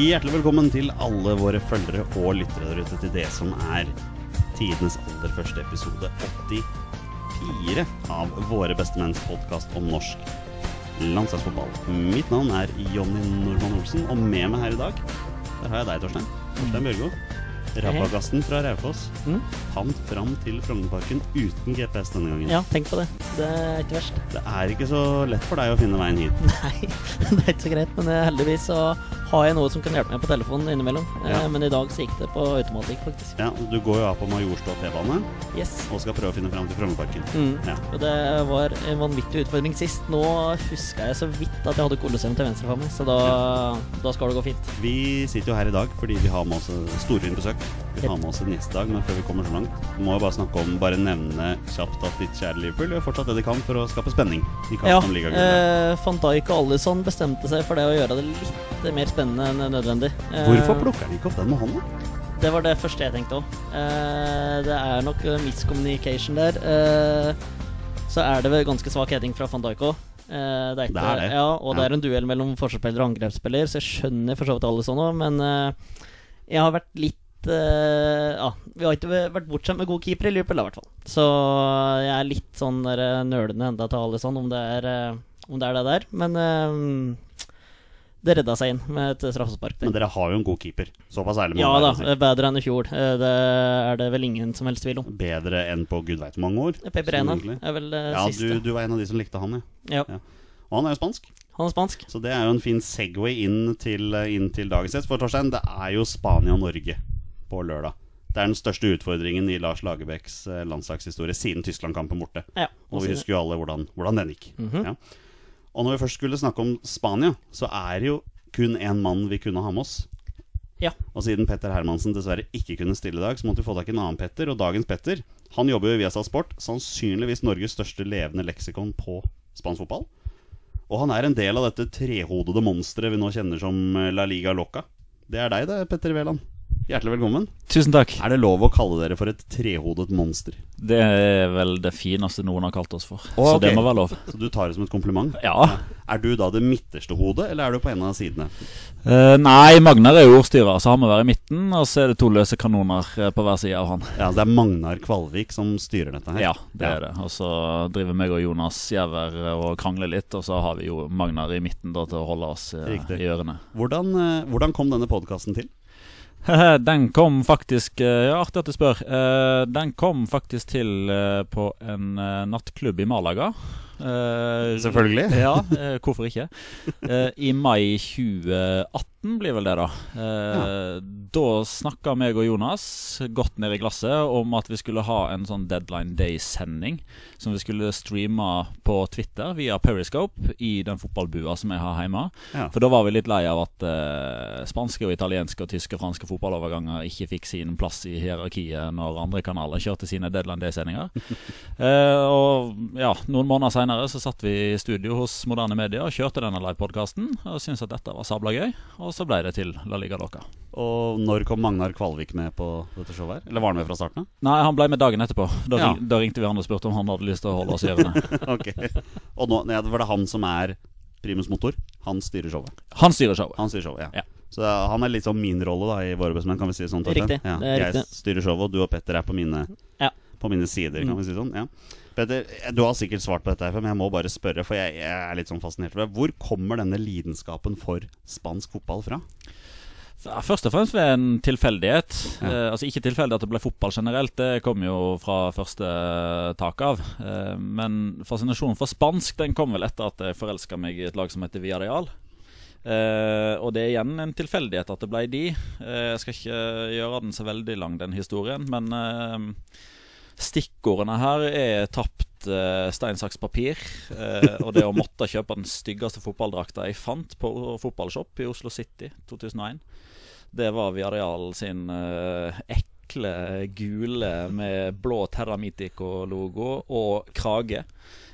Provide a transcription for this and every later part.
Hjertelig velkommen til alle våre følgere og lyttere der ute til det som er tidenes aller første episode 84 av Våre bestemenns podkast om norsk landslagsfotball. Mitt navn er Jonny Normann Olsen, og med meg her i dag der har jeg deg, Torstein. Torstein Bjørgo. Rabagassen fra Raufoss Mm. fant fram til Frognerparken uten GPS denne gangen. Ja, tenk på det. Det er ikke verst. Det er ikke så lett for deg å finne veien hit. Nei, det er ikke så greit. Men eh, heldigvis så har jeg noe som kan hjelpe meg på telefonen innimellom. Eh, Ja. Men i dag så gikk det på automatikk, faktisk. Ja, Du går jo av på Majorstua T-bane Yes. og skal prøve å finne fram til Frognerparken. Mm. Ja. Og det var en vanvittig utfordring sist. Nå huska jeg så vidt at jeg hadde Colosseum til venstre for meg, så da, da skal det gå fint. Vi sitter jo her i dag fordi vi har med oss storfint besøk. Vi har med oss en dag, men før vi kommer så langt, må jeg bare snakke om Bare nevne kjapt at ditt kjære Liverpool gjør fortsatt det de kan for å skape spenning Ja, eh, van Dijk og Alison bestemte seg for det å gjøre det litt mer spennende enn nødvendig. Eh, Hvorfor plukker han ikke opp den med hånda? Det var det første jeg tenkte òg. det er nok eh, miscommunication der. Eh, så er det vel ganske svak heading fra van Dijk òg. Eh, det er Det er det. Ja, og det er en duell mellom forsvarsspiller og angrepsspiller, så jeg skjønner for så vidt alle sånne, men eh, jeg har vært litt eh, Ja, vi har ikke vært bortskjemt med gode keepere i Liverpool, i hvert fall. Så jeg er litt sånn der, eh, nølende enda til alle sånn, om det er, eh, om det er det der. Men eh, det redda seg inn med et straffespark. Men dere har jo en god keeper. Såpass ærlig må Ja da, bedre enn i fjor. Eh, Det er det vel ingen som helst tvil om. Bedre enn på gud veit hvor mange år. Peperena er vel Ja, siste. du, du var en av de som likte han, ja. Ja, Og han er jo spansk. han er spansk. Så det er jo en fin Segway inn til, inn til dagens gjest. For Torstein, det er jo Spania-Norge på lørdag. Det er den største utfordringen i Lars Lagerbäcks eh, landslagshistorie siden Tyskland-kampen borte. Ja, Og vi husker jo alle hvordan, hvordan den gikk. Mhm. ja. Og når vi først skulle snakke om Spania, så er det jo kun én mann vi kunne ha med oss. Ja. Og siden Petter Hermansen dessverre ikke kunne stille i dag, så måtte vi få tak i en annen Petter. Og dagens Petter han jobber jo i Viasat Sport, sannsynligvis Norges største levende leksikon på spansk fotball. Og han er en del av dette trehodede monsteret vi nå kjenner som eh, La Liga Loca. Det er deg, det, Petter Wæland. Hjertelig velkommen. Tusen takk. Er det lov å kalle dere for et trehodet monster? Det er vel det fineste noen har kalt oss for. Å, Så det må være lov. Så du tar det som et kompliment? Ja. Er du da det midterste hodet, eller er du på en av sidene? Uh, nei, Magnar er jo ordstyrer, så han må være i midten. Og så er det to løse kanoner eh, på hver side av han. Ja, det er Magnar Kvalvik som styrer dette her. Ja, det er det. Og så driver meg og Jonas Giæver og krangler litt, og så har vi jo Magnar i midten da til å holde oss uh, i ørene. Hvordan, uh, hvordan kom denne podkasten til? Den kom faktisk eh, Ja, artig at du spør. Eh, Den kom faktisk til eh, på en nattklubb i Malaga. Eh, Selvfølgelig. Ja, eh, hvorfor ikke? Eh, I mai 2018 blir vel det, da. Ja. Da snakka meg og Jonas godt ned i glasset om at vi skulle ha en sånn Deadline Day-sending som vi skulle streame på Twitter via Periscope i den fotballbua som jeg har hjemme. Ja. For da var vi litt lei av at uh, spanske og italienske og tyske og franske fotballoverganger ikke fikk sin plass i hierarkiet når andre kanaler kjørte sine Deadline Day-sendinger. uh, og ja, noen måneder seinere så satt vi i studio hos Moderne Media og kjørte denne livepodkasten og syntes at dette var sabla gøy, og så ble det til La Liga Loca. Og når kom Magnar Kvalvik med på dette showet her? Eller var han med fra starten av? Nei, han ble med dagen etterpå. Da, Ja. da ringte vi han og spurte om han hadde lyst til å holde oss i ørene. ok. Og nå ja, var det han som er primus motor? Han styrer showet. Han styrer showet. Han styrer showet, ja. Ja. Så han er litt sånn min rolle da i Våre bestemenn, kan vi si det sånn? Riktig, Ja, det er jeg riktig. styrer showet, og du og Petter er på mine, Ja. på mine sider, kan Mm. vi si det sånn. Ja. Petter, du har sikkert svart på dette, her, men jeg må bare spørre, for jeg, jeg er litt sånn fascinert over det. Hvor kommer denne lidenskapen for spansk fotball fra? Først og fremst ved en tilfeldighet. Ja. Eh, altså Ikke tilfeldig at det ble fotball generelt, det kom jo fra første tak av. Eh, men fascinasjonen for spansk Den kom vel etter at jeg forelska meg i et lag som heter Villarreal. Eh, og det er igjen en tilfeldighet at det ble de. Eh, jeg skal ikke gjøre den så veldig lang, den historien, men eh, stikkordene her er tapt eh, stein, saks, papir. Eh, og det å måtte kjøpe den styggeste fotballdrakta jeg fant på fotballshop i Oslo City 2001. Det var Viareal sin eh, ekle gule med blå Terra Mitico-logo og krage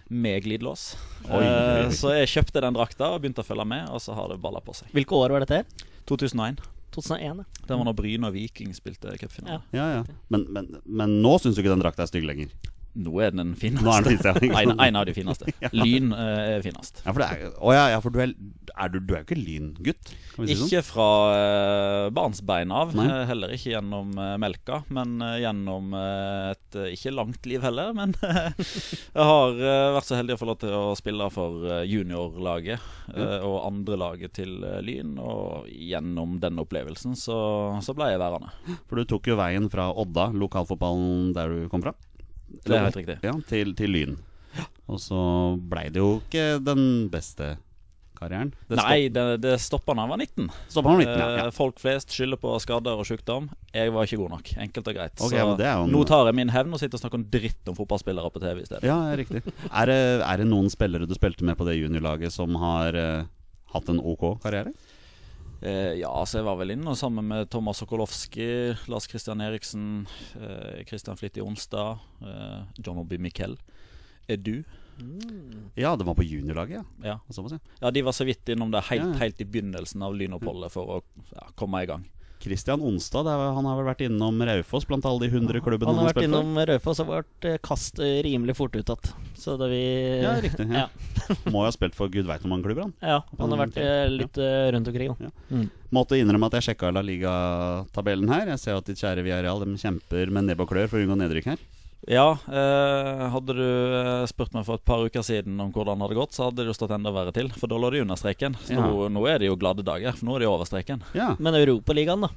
med glidelås. Så jeg kjøpte den drakta og begynte å følge med, og så har det balla på seg. Hvilke år var dette her? 2001. 2001, ja. Det var når Bryne og Viking spilte cupfinale. Ja. Ja, ja. Men, men, men nå syns du ikke den drakta er stygg lenger? Nå er den fineste. Nå er den fineste, ja. en, en av de fineste. Lyn eh, er finest. Ja, for det er, å ja, ja, for du er, er du, du er jo ikke lyngutt? Si ikke sånn? Ikke fra uh, barnsbein av, Nei. eh, heller ikke gjennom uh, melka, men uh, gjennom et ikke langt liv heller. Men jeg har vært så heldig å få lov til å spille for juniorlaget mm. og andrelaget til Lyn, og gjennom den opplevelsen så, så ble jeg værende. For du tok jo veien fra Odda, lokalfotballen der du kom fra, Det er helt riktig. ja, til, til Lyn. Og så blei det jo ikke den beste karrieren. Det Nei, det, det stoppa da han var 19. Stoppa på 19, ja. Eh, ja. Folk flest skylder på skader og sykdom. Jeg var ikke god nok. Enkelt og greit. Okay, så en- nå tar jeg min hevn og sitter og snakker om dritt om fotballspillere på TV i stedet. Ja, riktig. Er det, er det noen spillere du spilte med på det juniorlaget som har uh, hatt en ok karriere? Eh, ja, så jeg var vel inne og sammen med Thomas Sokolowski, Lars Christian Eriksen, eh, Christian Flitti Onsdag, eh, John Obi Mikkel. Edu. Ja, det var på juniorlaget, ja. Ja. Ja. ja, de var så vidt innom det helt, Ja, helt i begynnelsen av lynoppholdet for å komme i gang. Christian Onstad han har vel vært innom Raufoss blant alle de 100 klubbene Han han har vært innom Raufoss og vært eh, kast eh, rimelig fort utad. Så da vi Ja, riktig. Ja. Ja. Må jo ha spilt for gud veit hvor mange klubber, han. Ja, han har vært eh, litt ja. rundt omkring. Ja. Mm. Måtte innrømme at jeg sjekka La Liga-tabellen her. Jeg ser at ditt kjære Villarreal de kjemper med nebb og klør for å unngå nedrykk her. Ja, eh, hadde du eh, spurt meg for et par uker siden om hvordan det hadde gått, så hadde det jo stått enda verre til. For da lå de under streken. Så Ja. nå, nå er det jo glade dager, for nå er de over streken. Ja, Men Europaligaen, da?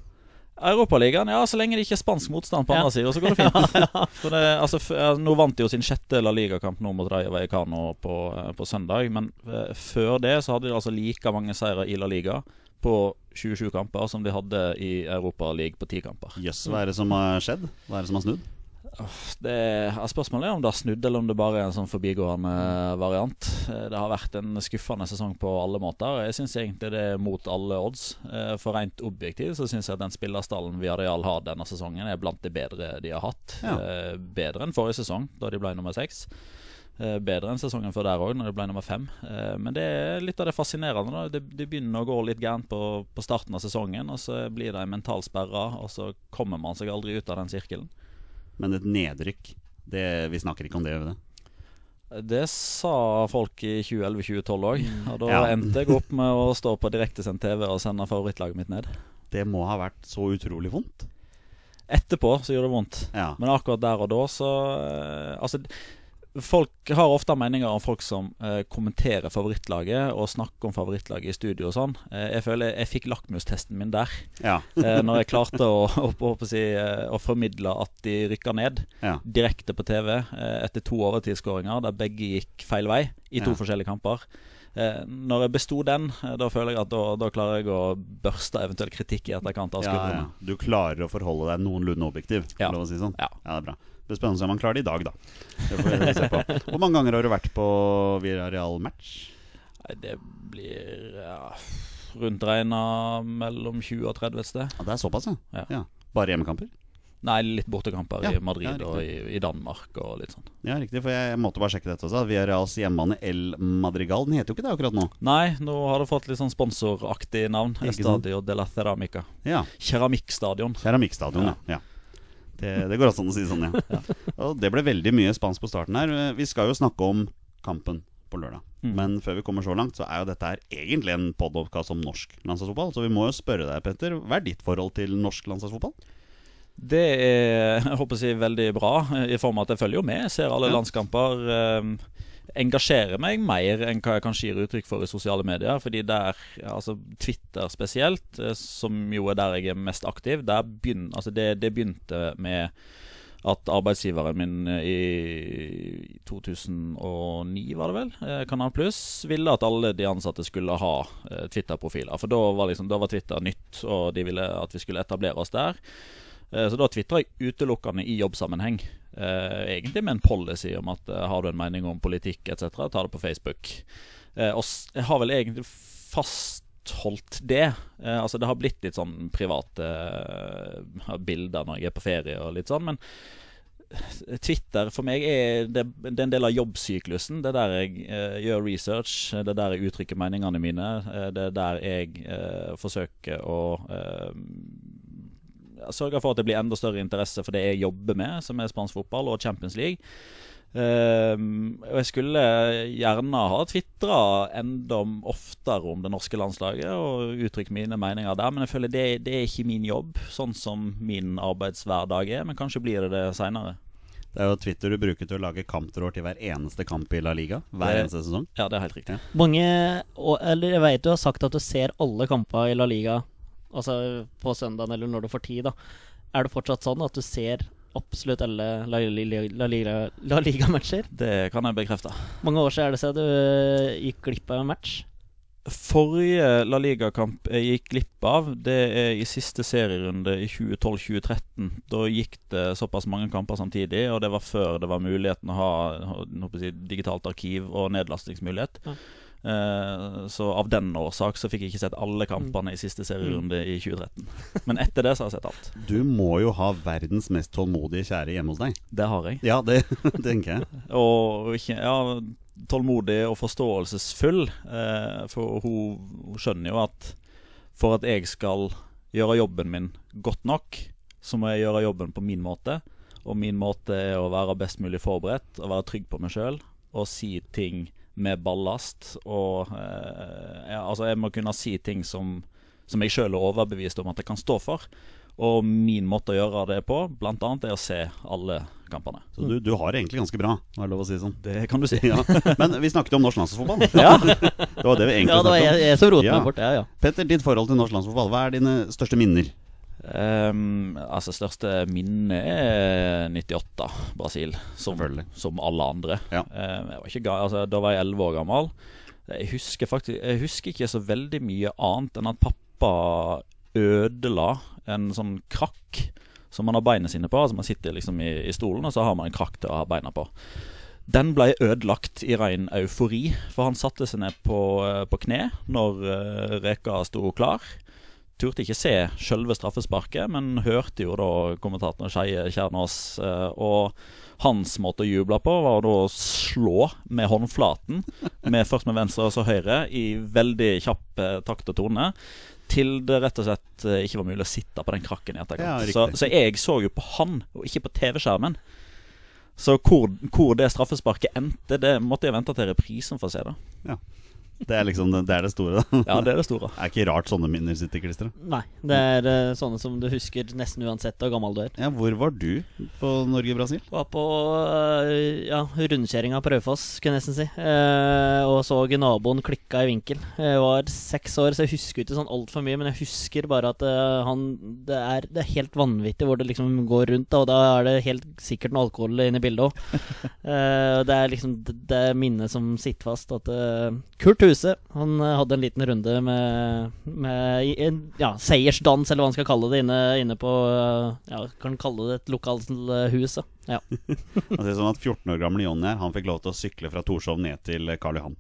Europaligaen, ja, så lenge det ikke er spansk motstand på Ja. andre sida, så går det fint. For det, altså, f nå vant de jo sin sjette La Liga-kamp nå mot Rayo Vallecano på, eh, på søndag. Men eh, før det så hadde de altså like mange seire i La Liga på 27 kamper som de hadde i Europa League på 10 kamper. Jøss, hva er det som har skjedd? Hva er det som har snudd? Det, spørsmålet er om det har snudd, eller om det bare er en sånn forbigående variant. Eh, Det har vært en skuffende sesong på alle måter. Jeg syns egentlig det er mot alle odds. Eh, For rent objektivt så syns jeg at den spillerstallen Viareal har denne sesongen, er blant de bedre de har hatt. Ja. Eh, Bedre enn forrige sesong, da de ble nummer seks. Bedre enn sesongen før der òg, når de ble nummer fem. Men det er litt av det fascinerende. Det, det begynner å gå litt gærent på, på starten av sesongen, og så blir det en mental sperre, og så kommer man seg aldri ut av den sirkelen. Men et nedrykk det, Vi snakker ikke om det, gjør vi det? Det sa folk i 2011-2012 òg. Og da Ja. endte jeg opp med å stå på direktesendt TV og sende favorittlaget mitt ned. Det må ha vært så utrolig vondt. Etterpå så gjorde det vondt. Ja. Men akkurat der og da så eh, Altså, folk har ofte meninger om folk som eh, kommenterer favorittlaget og snakker om favorittlaget i studio og sånn. Eh, jeg føler jeg fikk lakmustesten min der. Ja. Eh, når jeg klarte å, å, å, si, eh, å formidle at de rykka ned ja. direkte på TV eh, etter to overtidsskåringer der begge gikk feil vei i to Ja. forskjellige kamper. Eh, når jeg besto den, da føler jeg at da, da klarer jeg å børste eventuell kritikk i etterkant av Ja. Du klarer å forholde deg noenlunde objektiv. Ja. Ja. Lov å si sånn. Ja. ja, det er bra. Det er spennende om han klarer det i dag, da. Det får vi se på. Hvor mange ganger har du vært på Villarreal-match? Det blir ja, rundt regna mellom 20 og 30 et sted. Ja, det er såpass, Ja. ja. Bare hjemmekamper? Nei, litt bortekamper Ja, i Madrid og i, i Danmark og litt sånn. Ja, riktig. For jeg måtte bare sjekke dette også. Villarreals hjemmebane El Madrigal. Den heter jo ikke det akkurat nå. Nei, nå har det fått litt sånn sponsoraktig navn. Estadio de la Ceramica. Ja. Keramikkstadion. Keramikkstadion, ja. ja. Det, det går også an å si sånn, ja. Og det ble veldig mye spansk på starten her. Vi skal jo snakke om kampen på lørdag. Mm. Men før vi kommer så langt, så er jo dette her egentlig en podkast om norsk landslagsfotball. Så vi må jo spørre deg, Petter, hva er ditt forhold til norsk landslagsfotball? Det er jeg håper å si, veldig bra, i form av at jeg følger jo med. Ser alle Ja. landskamper. Engasjerer meg mer enn hva jeg kanskje gir uttrykk for i sosiale medier. Fordi der, altså Twitter spesielt, eh, som jo er der jeg er mest aktiv, der begyn, altså det, det begynte med at arbeidsgiveren min eh, i 2009, var det vel, eh, Kanal Pluss, ville at alle de ansatte skulle ha Twitter-profiler. For da var, liksom, da var Twitter nytt, og de ville at vi skulle etablere oss der. Eh, Så da tvitrer jeg utelukkende i jobbsammenheng. Eh, egentlig med en policy om at eh, har du en mening om politikk etc., ta det på Facebook. Og jeg har vel egentlig fastholdt det. Altså Det har blitt litt sånn private bilder når jeg er på ferie og litt sånn, men Twitter for meg er, det, det er en del av jobbsyklusen. Det er der jeg eh, gjør research, det er der jeg uttrykker meningene mine. det er der jeg eh, forsøker å eh, sørge for at det blir enda større interesse for det jeg jobber med, som er spansk fotball og Champions League. Ehm, og jeg skulle gjerne ha tvitra enda oftere om det norske landslaget og uttrykt mine meninger der, men jeg føler det, det er ikke min jobb, sånn som min arbeidshverdag er. Men kanskje blir det det seinere. Det er jo Twitter du bruker til å lage kamptråd til hver eneste kamp i La Liga. Hver Det- eneste sesong. Ja, det er helt riktig. Mange og, Eller jeg vet du har sagt at du ser alle kamper i La Liga Altså på søndagen eller når du får tid, da. Er det fortsatt sånn at du ser absolutt alle La La Liga- La Liga-matcher? Det kan jeg bekrefte. Mange år siden er det siden du øh, gikk glipp av en match. Forrige La Liga-kamp jeg gikk glipp av, det er i siste serierunde i 2012-2013. Da gikk det såpass mange kamper samtidig, og det var før det var muligheten å ha å si, digitalt arkiv og nedlastingsmulighet. Ja. Eh, så av den årsak så fikk jeg ikke sett alle kampene i siste serierunde i 2013. Men etter det så har jeg sett alt. Du må jo ha verdens mest tålmodige kjære hjemme hos deg. Det har jeg. Ja, det tenker jeg. Og ikke Ja, tålmodig og forståelsesfull. Eh, for hun, hun skjønner jo at for at jeg skal gjøre jobben min godt nok, så må jeg gjøre jobben på min måte. Og min måte er å være best mulig forberedt og være trygg på meg sjøl og si ting med ballast. Og eh, ja, altså jeg må kunne si ting som, som jeg sjøl er overbevist om at jeg kan stå for. Og min måte å gjøre det på, blant annet, er å se alle kampene. Så du, du har det egentlig ganske bra, har det lov å si sånn. Det kan du si. Ja. Men vi snakket jo om norsk landslagsfotball. Ja. Det var det vi egentlig Ja, det var jeg, jeg som rotet Ja. meg bort. Ja, ja. Petter, ditt forhold til norsk landslagsfotball, hva er dine største minner? Ehm, altså Største minne er 98, Brasil. Som, som alle andre. Ja. Um, var ikke, ga- altså, da var jeg 11 år gammel. Jeg husker faktisk Jeg husker ikke så veldig mye annet enn at pappa ødela en sånn krakk som man har beina sine på. Altså Man sitter liksom i, i stolen, og så har man en krakk til å ha beina på. Den ble ødelagt i ren eufori, for han satte seg ned på, eh, på kne når uh, reka sto klar. Turte ikke se selve straffesparket, men hørte jo da kommentatoren Skeie Kjernås. eh, og hans måte å juble på var å slå med håndflaten, med, først med venstre og så høyre, i veldig kjapp eh, takt og tone. Til det rett og slett eh, ikke var mulig å sitte på den krakken i etterkant. Ja, så, så jeg så jo på han, og ikke på TV-skjermen. Så hvor, hvor det straffesparket endte, det måtte jeg vente til reprisen for å se. da Det er liksom det, det, er det store. da. Ja, det er det store. Det er ikke rart sånne minner sitter klistra. Nei, det er uh, sånne som du husker nesten uansett hvor gammel du er. Ja, hvor var du på Norge-Brasil? Var på uh, ja, rundkjøringa på Raufoss, kunne jeg nesten si. Uh, og så naboen klikka i vinkel. Jeg var seks år, så jeg husker ikke sånn altfor mye. Men jeg husker bare at han det er, det er helt vanvittig hvor det liksom går rundt. Da, og da er det helt sikkert noe alkohol inne i bildet òg. det er liksom det, det er minnet som sitter fast. At eh, Kurt Huse han eh, hadde en liten runde med, med en ja, seiersdans, eller hva man skal kalle det, inne, inne på eh, Ja, kan kalle det et lokalhus. da. Ja. Altså, det er sånn at 14 år gamle Jonny her Han fikk lov til å sykle fra Torshov ned til Karl Johan.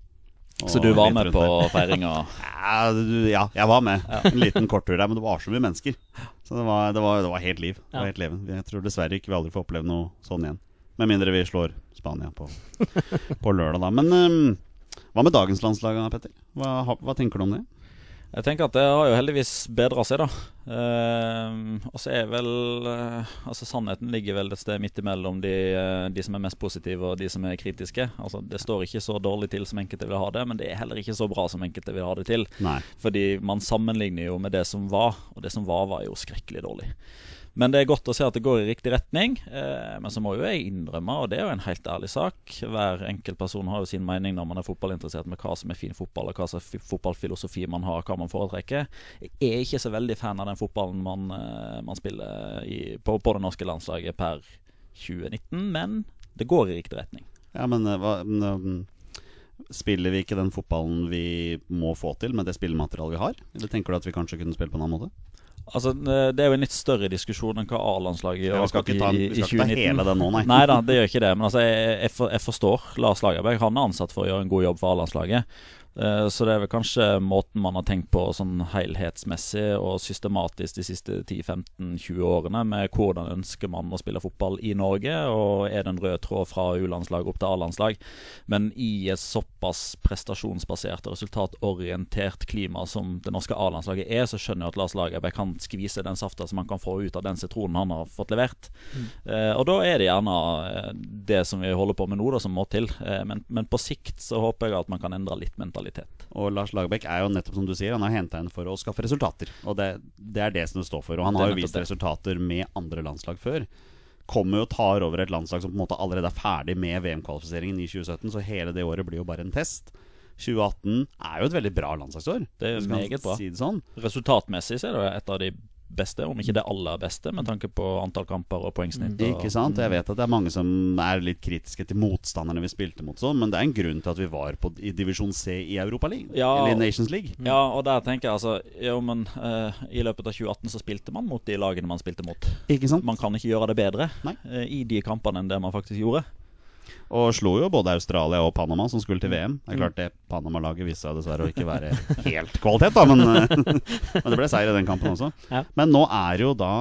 Så du var med på feiringa? Ja, ja, jeg var med. En liten korttur der, men det var så mye mennesker. Så det var, det var, det var helt liv. Det var helt leven. Jeg tror dessverre ikke vi aldri får oppleve noe sånn igjen. Med mindre vi slår Spania på, på lørdag, da. Men ehm, hva med dagens landslag, Petter? Hva, hva tenker du om det? Jeg tenker at det har jo heldigvis bedra seg, da. Eh, og så er vel eh, Altså Sannheten ligger vel et sted midt imellom de, eh, de som er mest positive og de som er kritiske. Altså Det står ikke så dårlig til som enkelte vil ha det, men det er heller ikke så bra som enkelte vil ha det til. Nei. Fordi man sammenligner jo med det som var, og det som var, var jo skrekkelig dårlig. Men det er godt å se at det går i riktig retning. Eh, men så må jo jeg innrømme, og det er jo en helt ærlig sak Hver enkelt person har jo sin mening når man er fotballinteressert med hva som er fin fotball, og hva slags fi- fotballfilosofi man har, hva man foretrekker. Jeg er ikke så veldig fan av den fotballen man, eh, man spiller i, på, på det norske landslaget per 2019, men det går i riktig retning. Ja, men eh, hva Spiller vi ikke den fotballen vi må få til med det spillematerialet vi har? Eller tenker du at vi kanskje kunne spille på en annen måte? Altså, eh, Det er jo en litt større diskusjon enn hva A-landslaget gjør Ja, vi skal ikke ta, i, vi skal ikke ta 2019. hele det nå, nei. Nei da, det gjør ikke det. Men altså, jeg, jeg, for, jeg forstår Lars Lagerberg. Han er ansatt for å gjøre en god jobb for A-landslaget. Eh, Så det er vel kanskje måten man har tenkt på sånn helhetsmessig og systematisk de siste 10-15-20 årene, med hvordan ønsker man å spille fotball i Norge, og er det en rød tråd fra U-landslag opp til A-landslag. Men i et såpass prestasjonsbasert og resultatorientert klima som det norske A-landslaget er, så skjønner jeg at Lars Lagerbäck kan skvise den safta som han kan få ut av den sitronen han har fått levert. Eh, og da er det gjerne eh, det som vi holder på med nå, da, som må til. Eh, men, men på sikt så håper jeg at man kan endre litt mentalitet. Og Lars Lagerbäck er jo nettopp som du sier Han har henta inn for å skaffe resultater. Og det, det er det som det står for. Og han har jo vist det. resultater med andre landslag før. Kommer jo og tar over et landslag som på en måte allerede er ferdig med VM-kvalifiseringen i 2017, så hele det året blir jo bare en test. 2018 er jo et veldig bra landslagsår. Det er meget bra. Si det sånn. Resultatmessig så er det et av de beste, om ikke det aller beste, med tanke på antall kamper og poengsnitt. og- Ikke sant? Jeg vet at det er mange som er litt kritiske til motstanderne vi spilte mot, sånn, men det er en grunn til at vi var på, i divisjon C i Europa League. Ja. Eller Nations League. Ja, og der tenker jeg altså Jo, men uh, i løpet av 2018 så spilte man mot de lagene man spilte mot. Ikke sant? Man kan ikke gjøre det bedre eh, i de kampene enn det man faktisk gjorde. Og slo jo både Australia og Panama, som skulle til VM. Det er klart det Panama-laget viste seg dessverre å ikke være helt kvalitet, da, men, men det ble seier i den kampen også. Ja. Men nå er jo da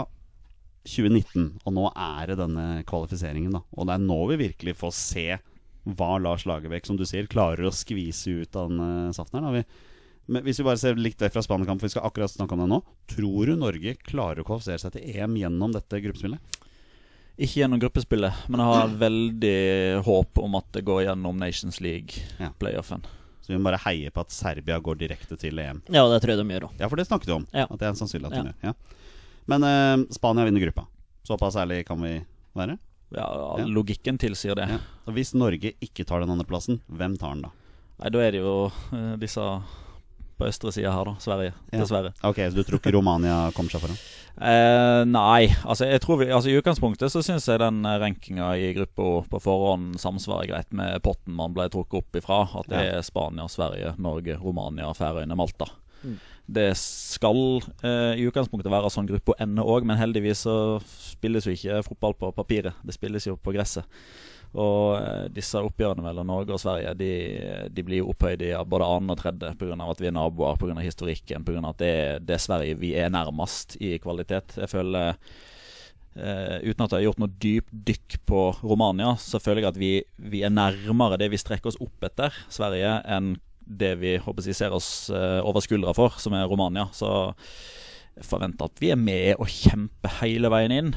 2019, og nå er det denne kvalifiseringen, da. Og det er nå vi virkelig får se hva Lars Lagerbäck, som du sier, klarer å skvise ut av den eh, saften her. Men hvis vi bare ser litt vekk fra Spania-kampen, for vi skal akkurat snakke om det nå. Tror du Norge klarer å kvalifisere seg til EM gjennom dette gruppespillet? Ikke gjennom gruppespillet, men jeg har veldig håp om at det går gjennom Nations League-playoffen. Så vi må bare heie på at Serbia går direkte til EM. Ja, det tror jeg de gjør òg. Ja, for det snakket vi om. Ja. At det er sannsynlig at de Ja. gjør. Ja. Men uh, Spania vinner gruppa. Såpass ærlig kan vi være. Ja, Ja. Logikken tilsier det. Ja. Og Hvis Norge ikke tar den andreplassen, hvem tar den da? Nei, da er det jo uh, disse på østre sida her, da. Sverige. Ja. Dessverre. Ok, Så du tror ikke Romania kommer seg foran? Eh, nei, altså jeg tror vi Altså I utgangspunktet så syns jeg den eh, rankinga i gruppa på forhånd samsvarer greit med potten man ble trukket opp ifra. At det er Spania, Sverige, Norge, Romania, Færøyene, Malta. Mm. Det skal eh, i utgangspunktet være sånn gruppa ender òg, men heldigvis så spilles jo ikke fotball på papiret. Det spilles jo på gresset. Og eh, disse oppgjørene mellom Norge og Sverige De, de blir jo opphøyd i både annen og tredje pga. at vi er naboer, pga. historikken, pga. at det er Sverige vi er nærmest i kvalitet. Jeg føler Uh, Uten at jeg har gjort noe dypt dykk på Romania, så føler jeg at vi, vi er nærmere det vi strekker oss opp etter, Sverige, enn det vi håper jeg, ser oss uh, over skuldra for, som er Romania. Så jeg forventer at vi er med og kjemper hele veien inn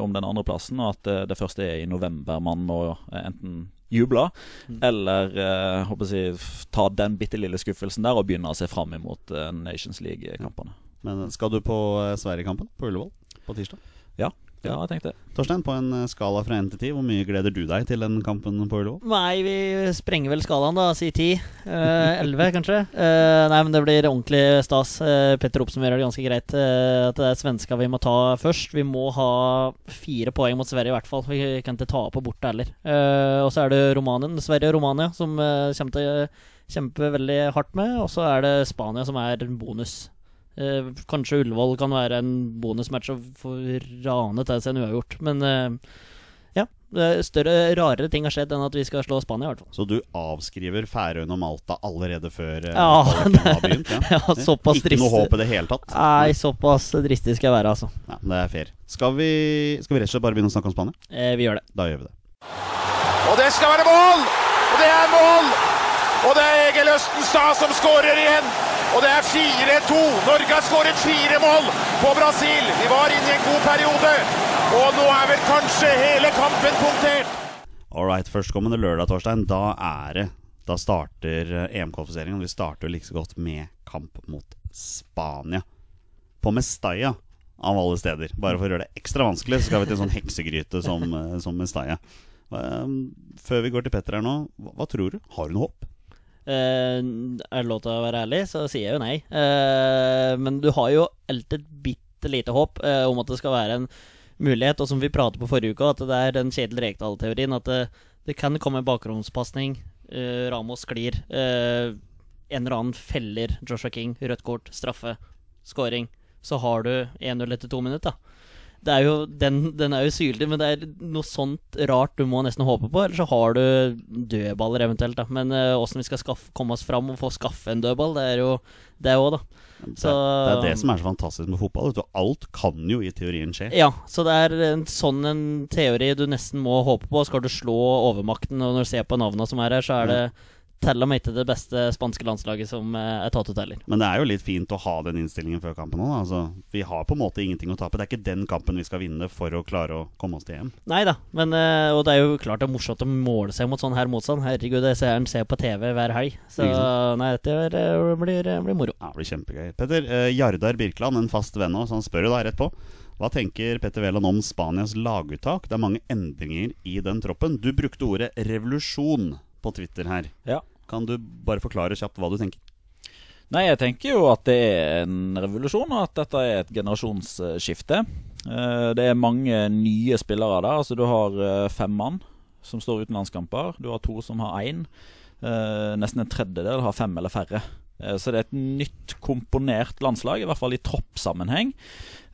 om den andre plassen, og at eh, det første er i november man må eh, enten juble eller eh, jeg, ta den bitte lille skuffelsen der og begynne å se fram imot eh, Nations League-kampene. Men skal du på eh, Sverige-kampen på Ullevål på tirsdag? Ja, ja, jeg tenkte. Torstein, på en eh, skala fra 1 til 10, hvor mye gleder du deg til den kampen på Ullevål? Nei, vi sprenger vel skalaen, da. Si ti. Eh, Elleve, kanskje. Eh, nei, men det blir ordentlig stas. Eh, Petter oppsummerer det ganske greit. eh, at det er svenska vi må ta først. Vi må ha fire poeng mot Sverige, i hvert fall. Vi kan ikke ta på borte heller. Eh, og så er det Romanien, Sverige og Romania som kommer til å kjempe veldig hardt med. Og så er det Spania som er en bonus. Eh, kanskje Ullevål kan være en bonusmatch å få rane til seg en uavgjort. Men eh, ja, større, rarere ting har skjedd enn at vi skal slå Spania, i hvert fall. Så du avskriver Færøyene og Malta allerede før eh, Ja, det, har begynt? Ja. Ja, såpass Ikke noe håp i det hele tatt? Nei, såpass dristig skal jeg være, altså. Ja, det er fair. Skal vi, skal vi rett og slett bare begynne å snakke om Spania? Eh, vi gjør det. Da gjør vi det. Og det skal være mål! Og det er mål! Og det er Egil Østenstad som skårer igjen. Og det er 4-2. Norge har skåret fire mål på Brasil. Vi var inne i en god periode. Og nå er vel kanskje hele kampen punktert. All right, førstkommende lørdag, Torstein. Da er det Da starter eh, EM-kvalifiseringen. Vi starter like så godt med kamp mot Spania. På Mestalla, av alle steder. Bare for å gjøre det ekstra vanskelig, så skal vi til en sånn heksegryte som, eh, som Mestalla. Um, før vi går til Petter her nå, hva, hva tror du? Har hun håp? Eh, er det lov til å være ærlig, så sier jeg jo nei. Uh, men du har jo alltid et bitte lite håp uh, om at det skal være en mulighet. Og som vi pratet på forrige uke, at det er den Kjedel Rekdal-teorien. At det, det kan komme bakromspasning. Ramos sklir. En eller annen feller Joshua King. Rødt kort, straffe, scoring. Så har du 1-0 etter to minutter. da. Det er jo, den, den er jo syltig, men det er noe sånt rart du må nesten håpe på. Eller så har du dødballer eventuelt, da. Men åssen vi skal skaffe, komme oss fram og få skaffe en dødball, det er jo det òg, da. Så- det er det som er så fantastisk med fotball. Du. Alt kan jo i teorien skje. Ja, så det er en sånn en teori du nesten må håpe på. Skal du slå overmakten, og når du ser på navnene som er her, så er det til meg ikke det beste spanske landslaget som eh, er tatt ut heller. Men det er jo litt fint å ha den innstillingen før kampen òg. Altså, vi har på en måte ingenting å tape. Det er ikke den kampen vi skal vinne for å klare å komme oss til EM. Nei da, eh, og det er jo klart det er morsomt å måle seg mot sånn her motstand. Herregud, jeg ser ser på TV hver helg. Så nei, dette eh, blir, blir moro. Ja, det blir kjempegøy. Petter, eh, Jardar Birkeland, en fast venn av oss, han spør jo da rett på. Hva tenker Petter Wæland om Spanias laguttak? Det er mange endringer i den troppen. Du brukte ordet revolusjon på Twitter her. Ja. Kan du bare forklare kjapt hva du tenker? Nei, jeg tenker jo at det er en revolusjon, og at dette er et generasjonsskifte. Eh, Det er mange nye spillere der. Altså Du har eh, fem mann som står uten landskamper. Du har to som har én. Eh, Nesten en tredjedel har fem eller færre. Eh, Så det er et nytt komponert landslag, i hvert fall i troppsammenheng.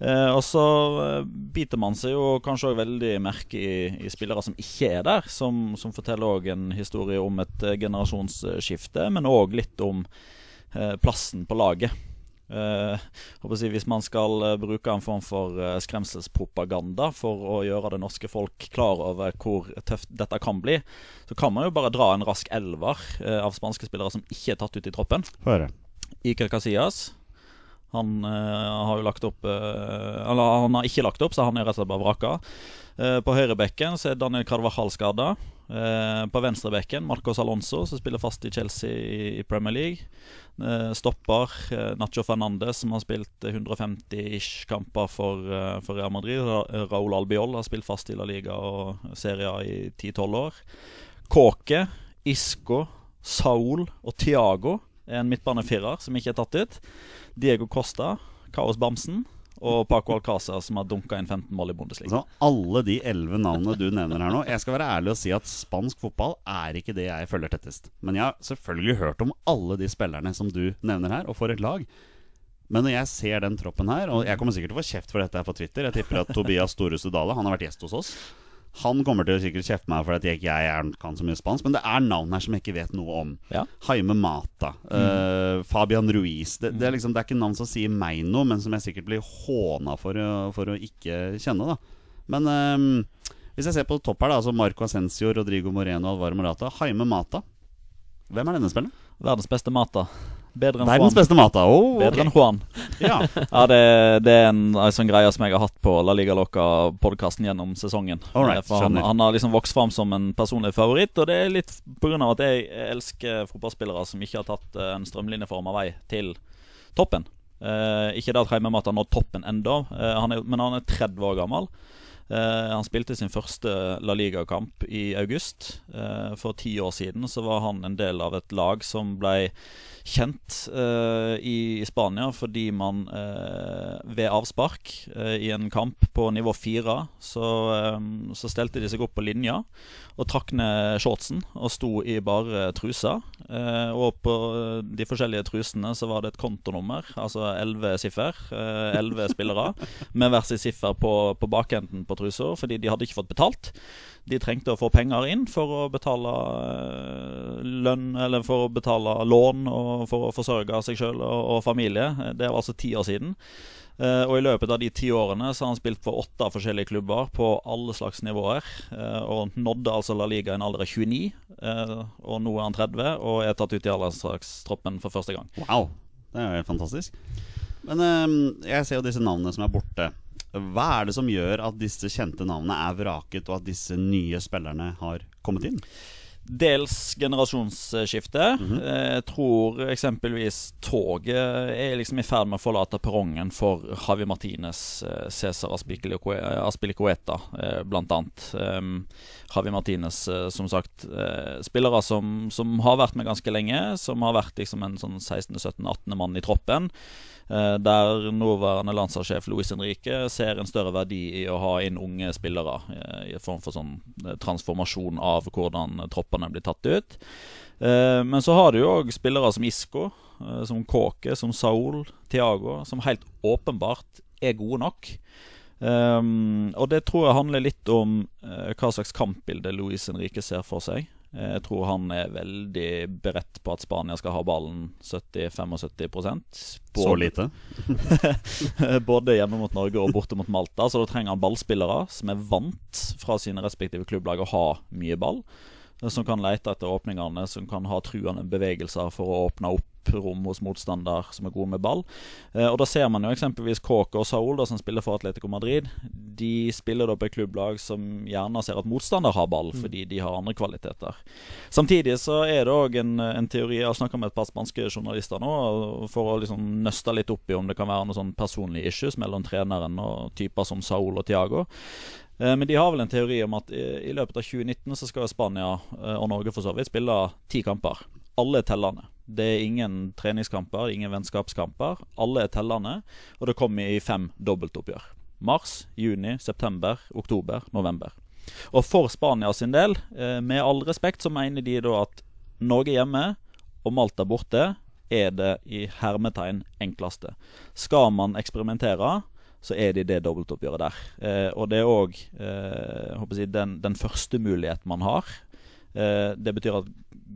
Eh, Og så eh, biter man seg jo kanskje òg veldig merke i, i spillere som ikke er der, som, som forteller òg en historie om et eh, generasjonsskifte, men òg litt om eh, plassen på laget. Si, hvis man skal eh, bruke en form for eh, skremselspropaganda for å gjøre det norske folk klar over hvor tøft dette kan bli, så kan man jo bare dra en rask elver av spanske spillere som ikke er tatt ut i troppen. Høre. Iker Casillas. Han uh, har jo lagt opp Eller han har ikke lagt opp, så han er rett og slett bare vraka. På høyrebekken så er Daniel Carvajal skada. Eh, på venstrebekken Marcos Alonso, som spiller fast i Chelsea i, Premier League. Eh, stopper eh, Nacho Fernandez, som har spilt 150-ish kamper for, eh, for Real Madrid. Ra Raúl Albiol har spilt fast i La Liga og Serie A i 10-12 år. Kåke, Isco, Saul og Tiago er en midtbanefirer som ikke er tatt ut. Diego Costa, Kaos Bamsen og Paco Alcázar, som har dunka inn 15 mål i Bundesliga. Så alle de elleve navnene du nevner her nå Jeg skal være ærlig og si at spansk fotball er ikke det jeg følger tettest. Men jeg har selvfølgelig hørt om alle de spillerne som du nevner her, og for et lag. Men når jeg ser den troppen her, og jeg kommer sikkert til å få kjeft for dette her på Twitter Jeg tipper at Tobias Storhuset Dale, han har vært gjest hos oss. Han kommer til å sikkert kjefte meg for at jeg ikke jeg er, kan så mye spansk, men det er navn her som jeg ikke vet noe om. Ja. Jaime Mata, eh, Fabian Ruiz det, det, er liksom, det er ikke navn som sier meg noe, men som jeg sikkert blir håna for, for å ikke kjenne. da Men uh, hvis jeg ser på topp her, da altså Marco Ascencio, Rodrigo Moreno, Alvaro Morata Jaime Mata. Hvem er denne spilleren? Verdens beste Mata. Bedre enn Verdens Juan. beste Mata. Oh, Bedre enn. Juan. Ja. Ja, det, det er en, en sånn greie som jeg har hatt på La Liga Loca-podkasten gjennom sesongen. Alright, Eh, han, han har liksom vokst fram som en personlig favoritt, og det er litt pga. at jeg elsker fotballspillere som ikke har tatt eh, en strømlinjeforma vei til toppen. Eh, ikke det at Heimemat har nådd toppen ennå, eh, men han er 30 år gammel. Eh, han spilte sin første La Liga-kamp i august. Eh, for ti år siden så var han en del av et lag som ble kjent eh, i, i Spania fordi man ved avspark i en kamp på nivå fire, så, så stelte de seg opp på linja og trakk ned shortsen og sto i bare trusa. Og på de forskjellige trusene så var det et kontonummer, altså elleve siffer. Elleve spillere med hver sin siffer på, på bakenden på trusa, fordi de hadde ikke fått betalt. De trengte å få penger inn for å betale eh, lønn, eller for å betale lån og for å forsørge seg sjøl og, og familie. Det var altså ti år siden. Eh, og i løpet av de ti årene så har han spilt for åtte forskjellige klubber på alle slags nivåer. eh, og nådde altså La Liga i en alder av 29, eh, og nå er han 30 og er tatt ut i alderslagstroppen for første gang. Wow, det er jo helt fantastisk. Men jeg ser jo disse navnene som er borte. Hva er det som gjør at disse kjente navnene er vraket, og at disse nye spillerne har kommet inn? Dels generasjonsskifte. Mm -hmm. Jeg tror eksempelvis toget er liksom i ferd med å forlate perrongen for Javi Martinez, eh, Cæsar Aspilicueta, eh. Um, Javi Martinez, eh, som sagt, eh, spillere som, som har vært med ganske lenge. Som har vært liksom en sånn 16.-17.-18. mann i troppen. Eh, Der nåværende landslagssjef Luis Henrique ser en større verdi i å ha inn unge spillere. eh, I en form for sånn eh, transformasjon av hvordan troppene blir tatt ut. Men så har du jo òg spillere som Isco, som Kåke, som Saul, Tiago, som helt åpenbart er gode nok. Um, og det tror jeg handler litt om uh, hva slags kampbilde Luis Henrique ser for seg. Jeg tror han er veldig beredt på at Spania skal ha ballen 70-75 Så lite? både hjemme mot Norge og borte mot Malta. Så da trenger han ballspillere som er vant fra sine respektive klubblag å ha mye ball som kan lete etter åpningene, som kan ha truende bevegelser for å åpne opp rom hos motstander som er gode med ball. Eh, og Da ser man jo eksempelvis Kåke og Saul, da, som spiller for Atletico Madrid. De spiller da på et klubblag som gjerne ser at motstander har ball, mm. fordi de har andre kvaliteter. Samtidig så er det òg en, en, teori Jeg har snakka med et par spanske journalister nå for å liksom nøste litt opp i om det kan være noen sånn personlige issues mellom treneren og typer som Saul og Tiago. Eh, men de har vel en teori om at i løpet av 2019 så skal Spania eh, og Norge for så vidt spille ti kamper. Alle er tellende. Det er ingen treningskamper, ingen vennskapskamper. Alle er tellende, og det kommer i fem dobbeltoppgjør. Mars, juni, september, oktober, november. Og for Spania sin del, eh, med all respekt, så mener de da at Norge hjemme og Malta borte er det i hermetegn enkleste. Skal man eksperimentere, så er det det dobbeltoppgjøret der. Eh, og det er òg eh, den, den, første mulighet man har. Eh, det betyr at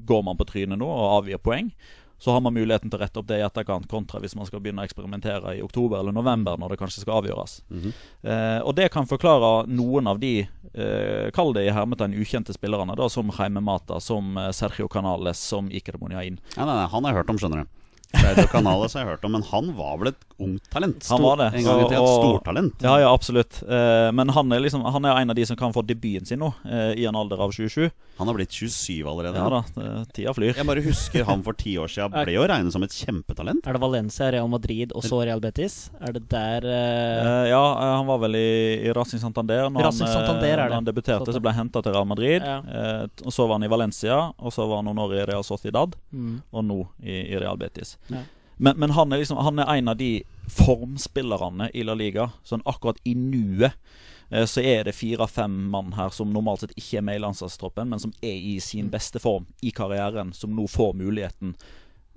går man på trynet nå og avgir poeng, så har man muligheten til å rette opp det i etterkant, kontra hvis man skal begynne å eksperimentere i oktober eller november, når det kanskje skal avgjøres. Mm -hmm. eh, og det kan forklare noen av de, eh, kall det i hermetegn, ukjente spillerne, da, som Jaime Mata, som eh, Sergio Canales, som Iker Moniain. Ja, nei, nei, han har jeg hørt om, skjønner du. Sergio Canales har jeg hørt om, men han var vel et ungt talent? Stor, han var det. En gang i tida et stortalent. Ja, ja, absolutt. Eh, men han er, liksom, han er en av de som kan få debuten sin nå, eh, i en alder av 27. Han har blitt 27 allerede. Ja da, tida flyr. Jeg bare husker han for ti år siden ble jo regnet som et kjempetalent. Er det Valencia, Real Madrid og så Real Betis? Er det der eh... Ja, han var vel i, i Racing Santander. Når Racing han, Santander når han debuterte, så ble han henta til Real Madrid. Ja. Og Så var han i Valencia, og så var han noen år i Real Sociedad, mm. og nå i, i Real Betis. Ja. Men, men han, er liksom, han er en av de formspillerne i La Liga. Sånn akkurat i nuet eh, så er det fire-fem mann her som normalt sett ikke er med i landslagstroppen, men som er i sin beste form i karrieren, som nå får muligheten.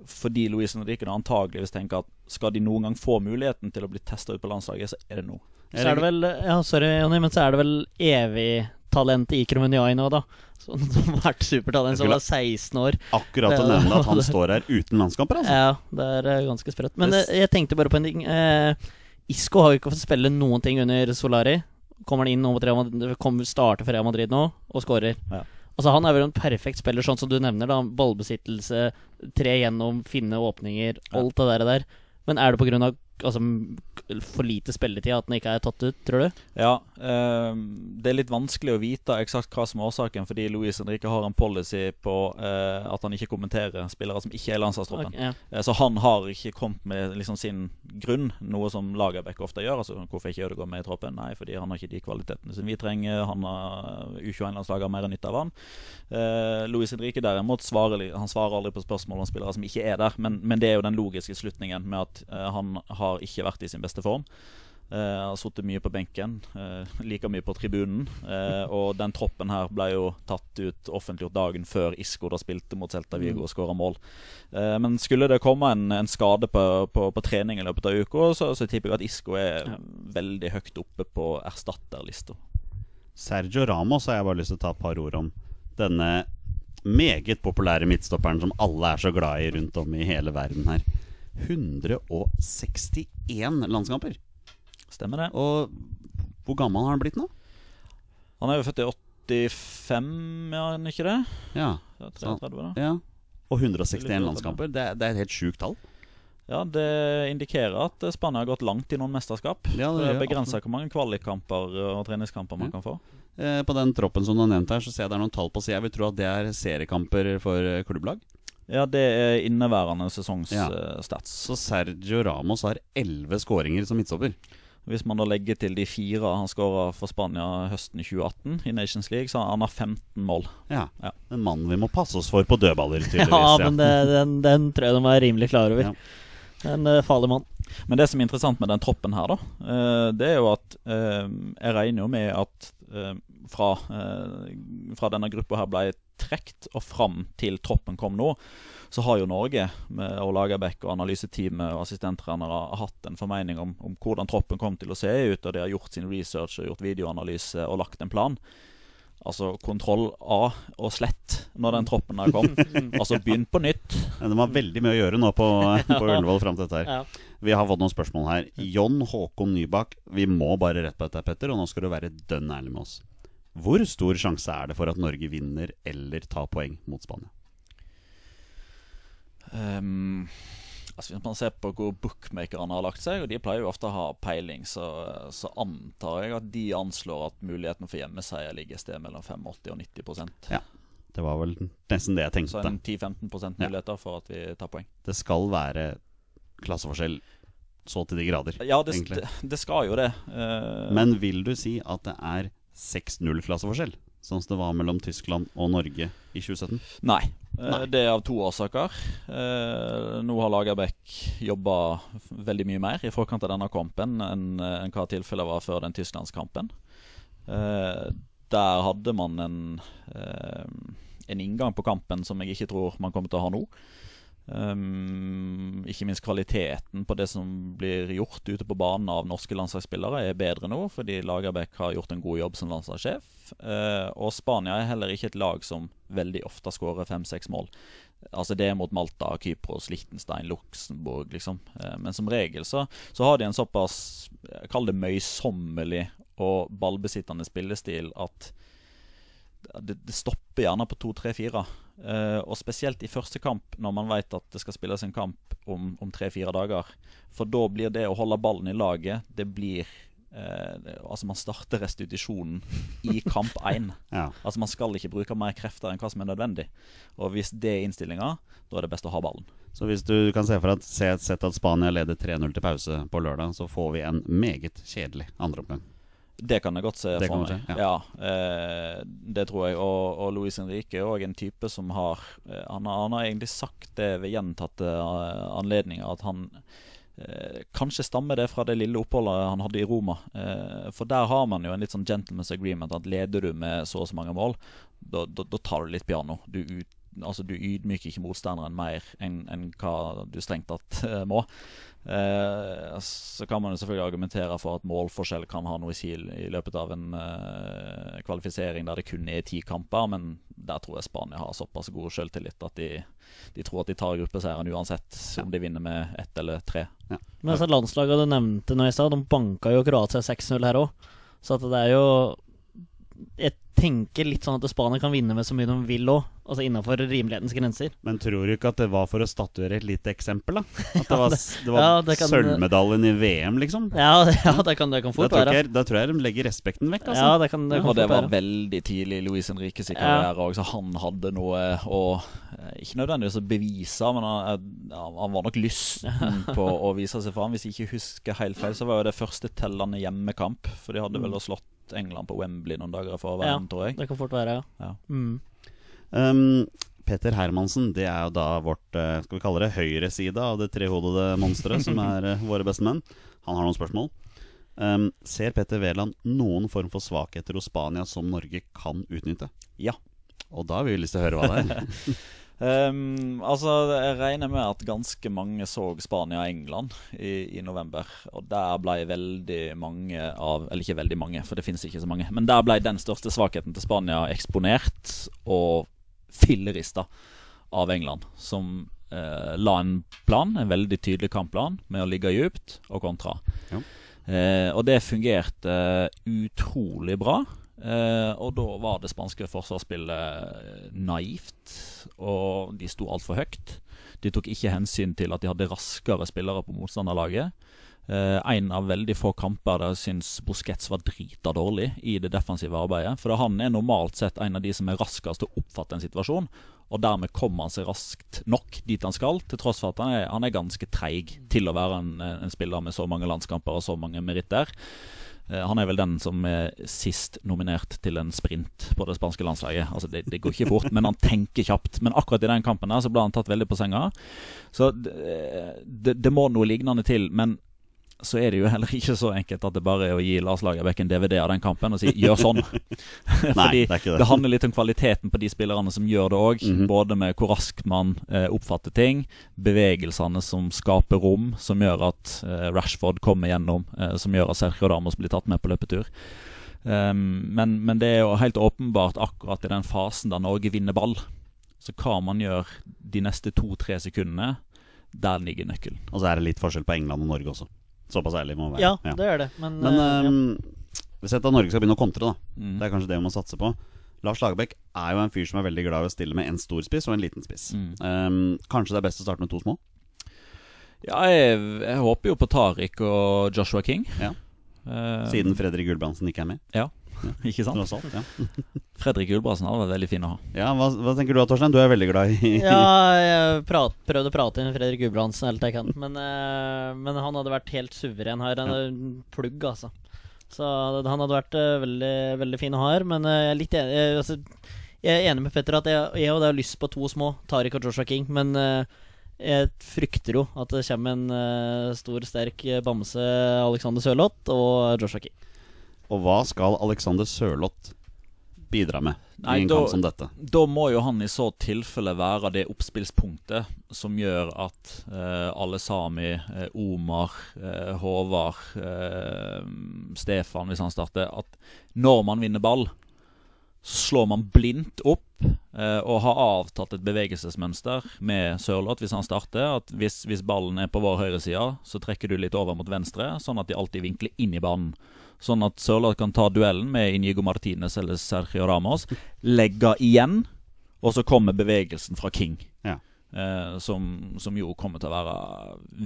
Fordi Louise Henriken antageligvis tenker at skal de noen gang få muligheten til å bli testa ut på landslaget, så er det nå. Så er det vel Ja, sorry, Jonny, men så er det vel evig talent i Kromuniai nå, da. Som har vært supertalent, som var 16 år. Akkurat å nevne at han står her uten landskamper, altså. Ja, det er uh, ganske sprøtt. Men det, jeg tenkte bare på en ting. Eh, Isco har jo ikke fått spille noen ting under Solari. Kommer han inn og kommer, starter for Real Madrid nå og skårer. Ja. Altså Han er vel en perfekt spiller, sånn som du nevner. da Ballbesittelse, tre gjennom, finne åpninger, alt det der. Men er det pga altså, for lite spilletid at den ikke er tatt ut, tror du? Ja, eh, det er litt vanskelig å vite eksakt hva som er årsaken, fordi Louis Henrique har en policy på eh, at han ikke kommenterer spillere som ikke er i landslagstroppen. Okay, ja. eh, så han har ikke kommet med liksom, sin grunn, noe som Lagerbäck ofte gjør. Altså hvorfor ikke Ødegaard med i troppen? Nei, fordi han har ikke de kvalitetene som vi trenger. Han har U21-landslaget har mer nytte av han. Eh, Louis Henrique derimot svarer, han svarer aldri på spørsmål om spillere som ikke er der, men, men det er jo den logiske slutningen med at eh, han har har ikke vært i sin beste form. Uh, har sittet mye på benken, uh, like mye på tribunen. Uh, og den troppen her ble jo tatt ut offentliggjort dagen før Isco da spilte mot Celta Vigo og skåra mål. Uh, men skulle det komme en, en skade på, på, på, trening i løpet av uka, så, så tipper jeg at Isco er ja. veldig høyt oppe på erstatterlista. Sergio Ramos har jeg bare lyst til å ta et par ord om. Denne meget populære midtstopperen som alle er så glad i rundt om i hele verden her. 161 landskamper. Stemmer det. Og hvor gammel har han blitt nå? Han er jo født i 85, ja, er han ikke det? Ja. 33, da. ja. Og 161 landskamper. Det, det er et helt sjukt tall. Ja, det indikerer at Spania har gått langt i noen mesterskap. Ja, det, det begrenser hvor mange kvalikkamper og treningskamper man ja. kan få. Eh, på den troppen som du har nevnt her, så ser jeg det er noen tall på sida. Jeg vil tro at det er seriekamper for klubblag. Ja, det er inneværende sesongs ja. stats. Så Sergio Ramos har elleve skåringer som midtstopper. Hvis man da legger til de fire han skåra for Spania høsten 2018 i Nations League, så han har 15 mål. Ja, ja. En mann vi må passe oss for på dødballer, tydeligvis. ja, men det, den, den, tror jeg de er rimelig klar over. Ja. En uh, farlig mann. Men det som er interessant med den troppen her, da, uh, det er jo at uh, jeg regner jo med at eh, fra, fra denne gruppa her ble trukket og fram til troppen kom nå, så har jo Norge med og Lagerbäck og analyseteamet og assistenttrenere hatt en formening om, om, hvordan troppen kom til å se ut, og de har gjort sin research og gjort videoanalyse og lagt en plan. Altså kontroll A og slett når den troppen her kom. altså begynn på nytt. Ja, de har veldig mye å gjøre nå på, på Ullevål fram til dette her. Vi har fått noen spørsmål her. John Håkon Nybakk, vi må bare rett på dette, Petter, og nå skal du være dønn ærlig med oss. Hvor stor sjanse er det for at Norge vinner eller tar poeng mot Spania? Um, altså Hvis man ser på hvor bookmakerne har lagt seg, og de pleier jo ofte å ha peiling, så, så antar jeg at de anslår at muligheten for hjemmeseier ligger et sted mellom 85 og 90% Ja, det var vel nesten det jeg tenkte. Så en 10-15 muligheter ja. for at vi tar poeng. Det skal være klasseforskjell så til de grader, ja, det, det, det skal jo det. Uh, Men vil du si at det er 6-0-klasseforskjell? Sånn som det var mellom Tyskland og Norge i 2017? Nei. Eh, Nei. Det er av to årsaker. Eh, nå har Lagerbäck jobba veldig mye mer i forkant av denne kampen enn hva tilfellet var før den tysklandskampen. Der hadde man en, en inngang på kampen som jeg ikke tror man kommer til å ha nå. Um, ikke minst kvaliteten på det som blir gjort ute på banen av norske landslagsspillere, er bedre nå, fordi Lagerbäck har gjort en god jobb som landslagssjef. Uh, og Spania er heller ikke et lag som veldig ofte skårer fem-seks mål. Altså Det er mot Malta, Kypros, Liechtenstein, Luxembourg, liksom. Uh, men som regel så, så, har de en såpass, kall det møysommelig og ballbesittende spillestil at det, det, stopper gjerne på 2-3-4. Uh, og spesielt i første kamp, når man vet at det skal spilles en kamp om, om 3-4 dager. For da blir det å holde ballen i laget Det blir uh, Altså, man starter restitusjonen i kamp 1. ja. Altså, man skal ikke bruke mer krefter enn hva som er nødvendig. Og hvis det er innstillinga, da er det best å ha ballen. Så hvis du kan se for deg sett at Spania leder 3-0 til pause på lørdag, så får vi en meget kjedelig andreomgang. Det kan jeg godt se for meg. ja, ja eh, det tror jeg. Og, og Luis Henrique er òg en type som har eh, han, har han, har egentlig sagt det ved gjentatte uh, anledninger at han eh, Kanskje stammer det fra det lille oppholdet han hadde i Roma. Eh, for der har man jo en litt sånn gentleman's agreement at leder du med så og så mange mål, da, da, da tar du litt piano. Du ut altså du ydmyker ikke motstanderen mer enn en hva du strengt tatt uh, må. Uh, så kan man jo selvfølgelig argumentere for at målforskjell kan ha noe i sil i løpet av en eh, kvalifisering der det kun er ti kamper, men der tror jeg Spania har såpass god selvtillit at de, de tror at de tar gruppeseieren uansett ja. om de vinner med ett eller tre. Ja. Men altså Landslaget du nevnte nå i stad, de banka jo Kroatia 6-0 her òg. Så det er jo Jeg tenker litt sånn at Spania kan vinne med så mye de vil òg. Altså innafor rimelighetens grenser. Men tror du ikke at det var for å statuere et lite eksempel, da? At det var, det var ja, kan, sølvmedaljen i VM, liksom? Ja, ja det, kan, det kan fort da være. da tror jeg de legger respekten vekk, altså. Ja, det kan, det kan og det var veldig tidlig i Luis Henriques karriere òg, så han hadde noe å Ikke nødvendigvis å bevise, men han, han var nok lysten på å vise seg fram. Hvis jeg ikke husker helt feil, så var jo det første tellende hjemmekamp, for de hadde vel mm. slått England på Wembley noen dager før ja, tror jeg. Det kan fort være, ja. ja. Mm. Um, Peter Hermansen, det er jo da vårt uh, skal vi kalle det høyre side av det trehodede monsteret, som er uh, våre beste menn. Han har noen spørsmål. Um, ser Petter Wæland noen form for svakheter hos Spania som Norge kan utnytte? Ja. Og da har vi lyst til å høre hva det er. um, altså, Jeg regner med at ganske mange så Spania-England i, i, november. Og der ble veldig mange av Eller ikke veldig mange, for det finnes ikke så mange. Men der ble den største svakheten til Spania eksponert. Og fillerista av England, som eh, la en plan, en veldig tydelig kampplan, med å ligge dypt og kontra. Ja. Eh, og det fungerte eh, utrolig bra. Eh, og da var det spanske forsvarsspillet eh, naivt, og de sto altfor høyt. De tok ikke hensyn til at de hadde raskere spillere på motstanderlaget. Uh, en av veldig få kamper der jeg syns Busquets var drita dårlig i det defensive arbeidet. For han er normalt sett en av de som er raskest til å oppfatte en situasjon. Og dermed kommer han seg raskt nok dit han skal, til tross for at han er, han er ganske treig til å være en, en, spiller med så mange landskamper og så mange meritter. Eh, han er vel den som er sist nominert til en sprint på det spanske landslaget. Altså det, det, går ikke fort, men han tenker kjapt. Men akkurat i den kampen der så ble han tatt veldig på senga. Så det, det, det må noe lignende til. Men så er det jo heller ikke så enkelt at det bare er å gi Lars Lagerbäck en DVD av den kampen og si 'gjør sånn'. Fordi det, det. det, handler litt om kvaliteten på de spillerne som gjør det òg. Mm -hmm. Både med hvor raskt man eh, oppfatter ting, bevegelsene som skaper rom, som gjør at eh, Rashford kommer gjennom, eh, som gjør at Sergio Damos blir tatt med på løpetur. Um, men, men, det er jo helt åpenbart akkurat i den fasen da Norge vinner ball. Så hva man gjør de neste to-tre sekundene, der ligger nøkkelen. Og så er det litt forskjell på England og Norge også. Såpass ærlig må være. Ja, ja, det er det. Men, Men uh, um, hvis at Norge skal begynne å kontre, da. Mm. Det er kanskje det vi må satse på. Lars Lagerbäck er jo en fyr som er veldig glad i å stille med en stor spiss og en liten spiss. Mm. Um, kanskje det er best å starte med to små? Ja, jeg, jeg håper jo på Tariq og Joshua King. Ja. Uh, Siden Fredrik Gulbrandsen ikke er med? Ja, ikke sant? Alt, ja. Fredrik Gulbrandsen hadde vært veldig fin å ha. Ja, hva, hva, tenker du da, Torstein? Du er veldig glad i Ja, jeg prat, prøvde å prate inn Fredrik Gulbrandsen helt jeg kan, men, uh, men, han hadde vært helt suveren her. En ja. plugg, altså. Så han hadde vært uh, veldig, veldig fin å ha her, men uh, jeg er litt enig jeg, altså, jeg er enig med Petter at jeg, jeg og det har lyst på to små, Tariq og Joshua King, men jeg frykter jo at det kommer en stor, sterk bamse Alexander Sørloth og Joshua King. Og hva skal Alexander Sørloth bidra med Nei, i en da, kamp som dette? Da må jo han i så tilfelle være det oppspillspunktet som gjør at eh, alle Sami, eh, Omar, eh, Håvard, eh, Stefan, hvis han starter At når man vinner ball, så slår man blindt opp eh, og har avtatt et bevegelsesmønster med Sørloth hvis han starter. At hvis, hvis ballen er på vår høyreside, så trekker du litt over mot venstre, sånn at de alltid vinkler inn i banen. Sånn at Sørloth kan ta duellen med Inigo Martinez eller Sergio Ramos, legge igjen, og så kommer bevegelsen fra King. Ja. Eh, som, som, jo kommer til å være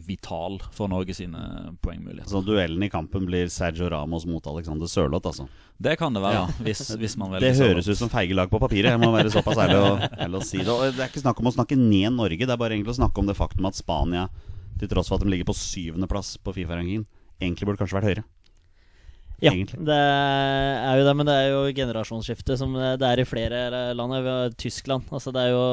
vital for Norge sine poengmuligheter. Så duellen i kampen blir Sergio Ramos mot Alexander Sørloth, altså? Det kan det være, ja. hvis, hvis, man velger Det høres ut som feige lag på papiret. Jeg må være såpass ærlig å, å si det. Og det er ikke snakk om å snakke ned Norge, det er bare egentlig å snakke om det faktum at Spania, til tross for at de ligger på syvendeplass på Fifa-rankingen, egentlig burde kanskje vært høyere. Ja, egentlig. det er jo det, men det er jo generasjonsskifte som det er i flere land. Tyskland. Altså det er jo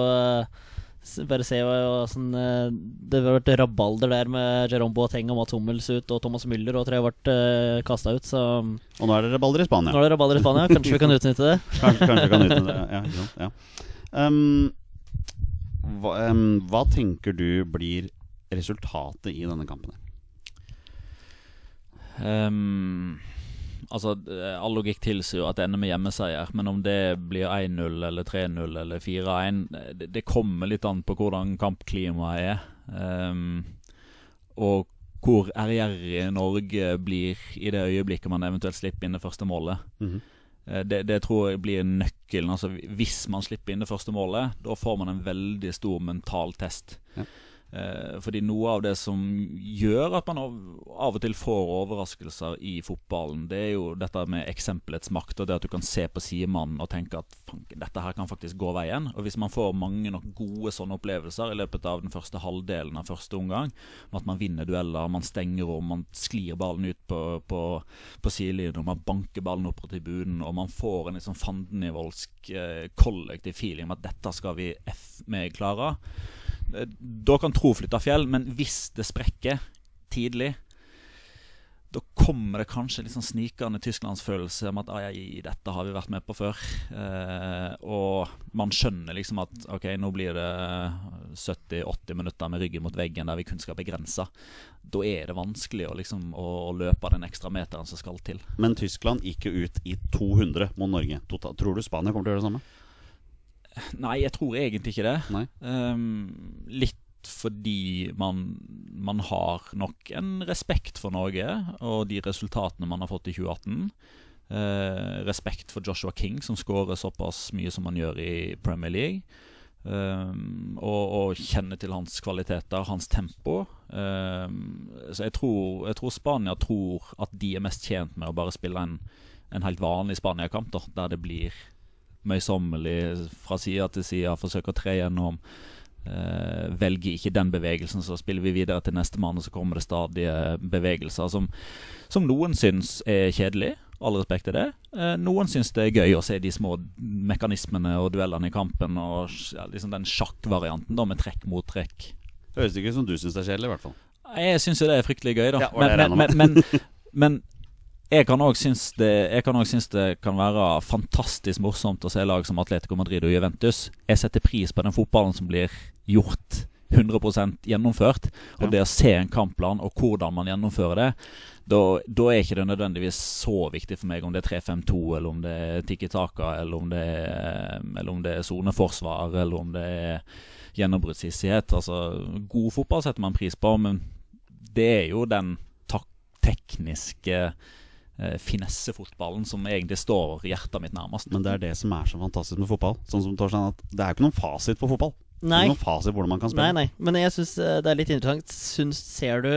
bare se åssen Det har vært rabalder der med Jerome Boateng og Mats Hummels ut, og Thomas Müller og tre har vært uh, kasta ut, så Og nå er det rabalder i Spania. Nå er det rabalder i Spania, Kanskje vi kan utnytte det? kanskje, kanskje vi kan utnytte det, ja. ja. Um, hva, um, hva tenker du blir resultatet i denne kampen? Um, Altså, eh, All logikk tilsier at det ender med hjemmeseier, men om det blir 1-0 eller 3-0 eller 4-1 eh, det, det, kommer litt an på hvordan kampklimaet er. Um, og hvor ærgjerrig Norge blir i det øyeblikket man eventuelt slipper inn det første målet. Mm -hmm. det, det, tror jeg blir nøkkelen. Altså, hvis man slipper inn det første målet, da får man en veldig stor mental test. Ja. Eh, fordi noe av det som gjør at man av og til får overraskelser i fotballen, det er jo dette med eksempelets makt, og det at du kan se på sidemannen og tenke at dette her kan faktisk gå veien. Og hvis man får mange nok gode sånne opplevelser i løpet av den første halvdelen av første omgang, at man vinner dueller, man stenger om, man sklir ballen ut på, på, på sidelinjen, man banker ballen opp på tribunen, og man får en liksom fandenivoldsk eh, kollektiv feeling om at dette skal vi F med klare da kan tro flytte fjell, men hvis det sprekker tidlig, da kommer det kanskje litt sånn snikende tysklandsfølelse om at ai, dette har vi vært med på før. Eh, og man skjønner liksom at ok, nå blir det 70-80 minutter med ryggen mot veggen der vi kun skal begrense. Da er det vanskelig å, liksom, å, å løpe den ekstra meteren som skal til. Men Tyskland gikk jo ut i 200 mot Norge. Tror du Spania kommer til å gjøre det samme? Nei, jeg tror egentlig ikke det. Um, litt fordi man, man, har nok en respekt for Norge og de resultatene man har fått i 2018. Uh, eh, respekt for Joshua King, som skårer såpass mye som han gjør i Premier League. Um, og, og kjenne til hans kvaliteter, hans tempo. Um, så jeg tror, jeg tror, Spania tror at de er mest tjent med å bare spille en, en helt vanlig Spania-kamp, der det blir møysommelig fra side til side, forsøker å tre gjennom. Uh, velger ikke den bevegelsen, så spiller vi videre til nestemann, og så kommer det stadige bevegelser som, som noen syns er kjedelig. All respekt til det. Uh, noen syns det er gøy å se de små mekanismene og duellene i kampen, og ja, liksom den sjakkvarianten da med trekk mot trekk. Høres ikke ut som du syns det er kjedelig, i hvert fall. Jeg syns jo det er fryktelig gøy, da. Ja, men, men, men, men jeg kan òg synes, synes det kan være fantastisk morsomt å se lag som Atletico Madrid og Juventus. Jeg setter pris på den fotballen som blir gjort 100 gjennomført. Og Ja. det å se en kampplan og hvordan man gjennomfører det, da, da er ikke det nødvendigvis så viktig for meg om det er 3-5-2, eller om det er Tiki Taka, eller om det er Eller om det er soneforsvar, eller om det er gjennombruddshissighet. Altså, god fotball setter man pris på, men det er jo den tekniske eh, finessefotballen som egentlig står hjertet mitt nærmest. Men det er det som er så fantastisk med fotball. Sånn som Torstein, at Det er jo ikke noen fasit på fotball. Det er noen fasit hvordan man kan Nei, spille. nei. Men jeg syns det er litt interessant. Syns, ser du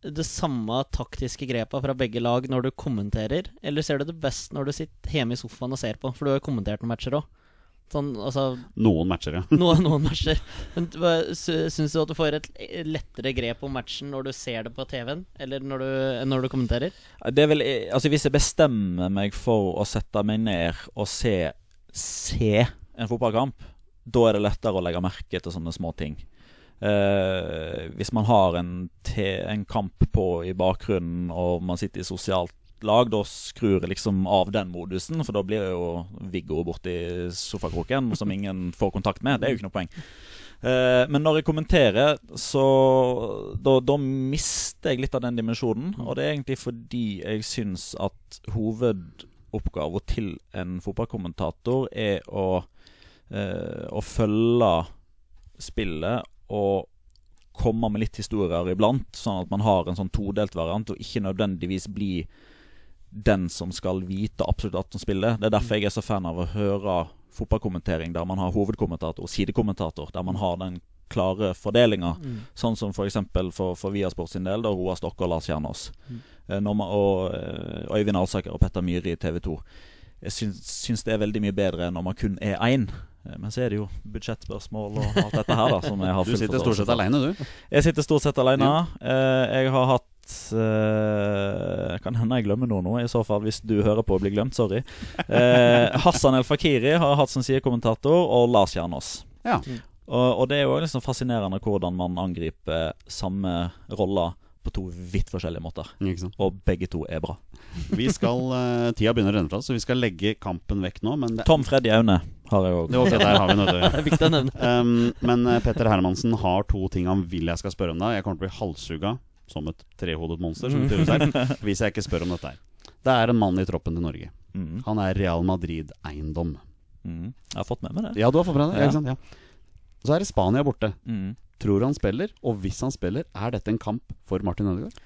det samme taktiske grepet fra begge lag når du kommenterer, eller ser du det best når du sitter hjemme i sofaen og ser på? For du har jo kommentert noen matcher òg. Sånn, altså Noen matcher, ja. noen, noen matcher. Men syns du at du får et lettere grep om matchen når du ser det på TV-en, eller når du, når du kommenterer? Det er vel, altså Hvis jeg bestemmer meg for å sette meg ned og se, se en fotballkamp, da er det lettere å legge merke til sånne små ting. Eh, hvis man har en, te, en kamp på i bakgrunnen, og man sitter i sosialt lag, da skrur liksom av den modusen, for da blir jo Viggo borti sofakroken, som ingen får kontakt med. Det er jo ikke noe poeng. Eh, men når jeg kommenterer, så da, da mister jeg litt av den dimensjonen. Og det er egentlig fordi jeg syns at hovedoppgaven til en fotballkommentator er å, eh, å følge spillet og komme med litt historier iblant, sånn at man har en sånn todelt variant, og ikke nødvendigvis bli den som skal vite absolutt alt om spiller. Det er derfor jeg er så fan av å høre fotballkommentering der man har hovedkommentator og sidekommentator, der man har den klare fordelinga. Sånn som f.eks. For, for, for Viasport sin del, da Roar Stokke og Lars Kjernås. Mm. når man, og eh, Øyvind Alsaker og Petter Myhre i TV 2. Jeg syns, syns det er veldig mye bedre enn når man kun er én. Eh, Men så er det jo budsjettspørsmål og alt dette her, da. Som jeg har Du sitter stort sett alene, du. Jeg sitter stort sett alene. Eh, jeg har hatt eh, Kan hende jeg glemmer noe nå, i så fall hvis du hører på og blir glemt. Sorry. Uh, Hassan El Fakiri har hatt som sidekommentator, og Lars Kjernås. Ja. Og, og det er jo liksom fascinerende hvordan man angriper samme roller på to vidt forskjellige måter. Ikke sant? Og begge to er bra. Vi skal, uh, Tida begynner å renne fra oss, så vi skal legge kampen vekk nå. Men det, Tom Freddy Aune har jeg òg. Okay, der har vi noe. Det er viktig å nevne. Um, men Petter Hermansen har to ting han vil jeg skal spørre om deg. Jeg kommer til å bli halshugga som et trehodet monster, som det er, hvis jeg ikke spør om dette her. Det er en mann i troppen til Norge. Mm. Han er Real Madrid-eiendom. Mm. Jeg har fått med meg det. Ja, du har fått med deg det? Ja. Ja. Så er det Spania borte. Mm. Tror han spiller? Og hvis han spiller, er dette en kamp for Martin Ødegaard?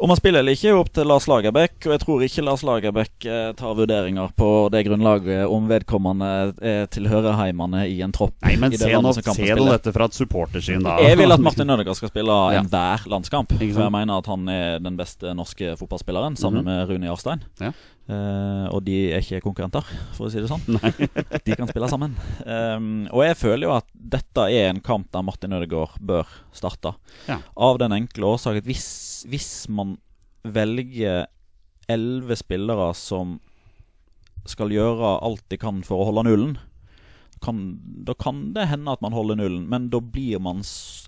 Om han spiller eller ikke, er opp til Lars Lagerbäck. Og jeg tror ikke Lars Lagerbäck eh, tar vurderinger på det grunnlaget om vedkommende eh, tilhører heimene i en tropp. Nei, men se nå dette fra et supportersyn, da. Jeg vil at Martin Ødegaard skal spille Ja. enhver landskamp. For jeg mener at han er den beste norske fotballspilleren, sammen Mhm. med Rune Jarstein. Ja. Eh, og de er ikke konkurrenter, for å si det sånn. de kan spille sammen. Um, og jeg føler jo at dette er en kamp der Martin Ødegaard bør starte. Ja. Av den enkle årsak at hvis, hvis man velger elleve spillere som skal gjøre alt de kan for å holde nullen, kan, da kan det hende at man holder nullen, men da blir man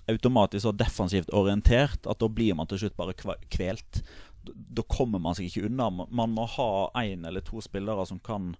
automatisk så defensivt orientert at da blir man til slutt bare kvelt. Da kommer man seg ikke unna. Man- må ha én eller to spillere som kan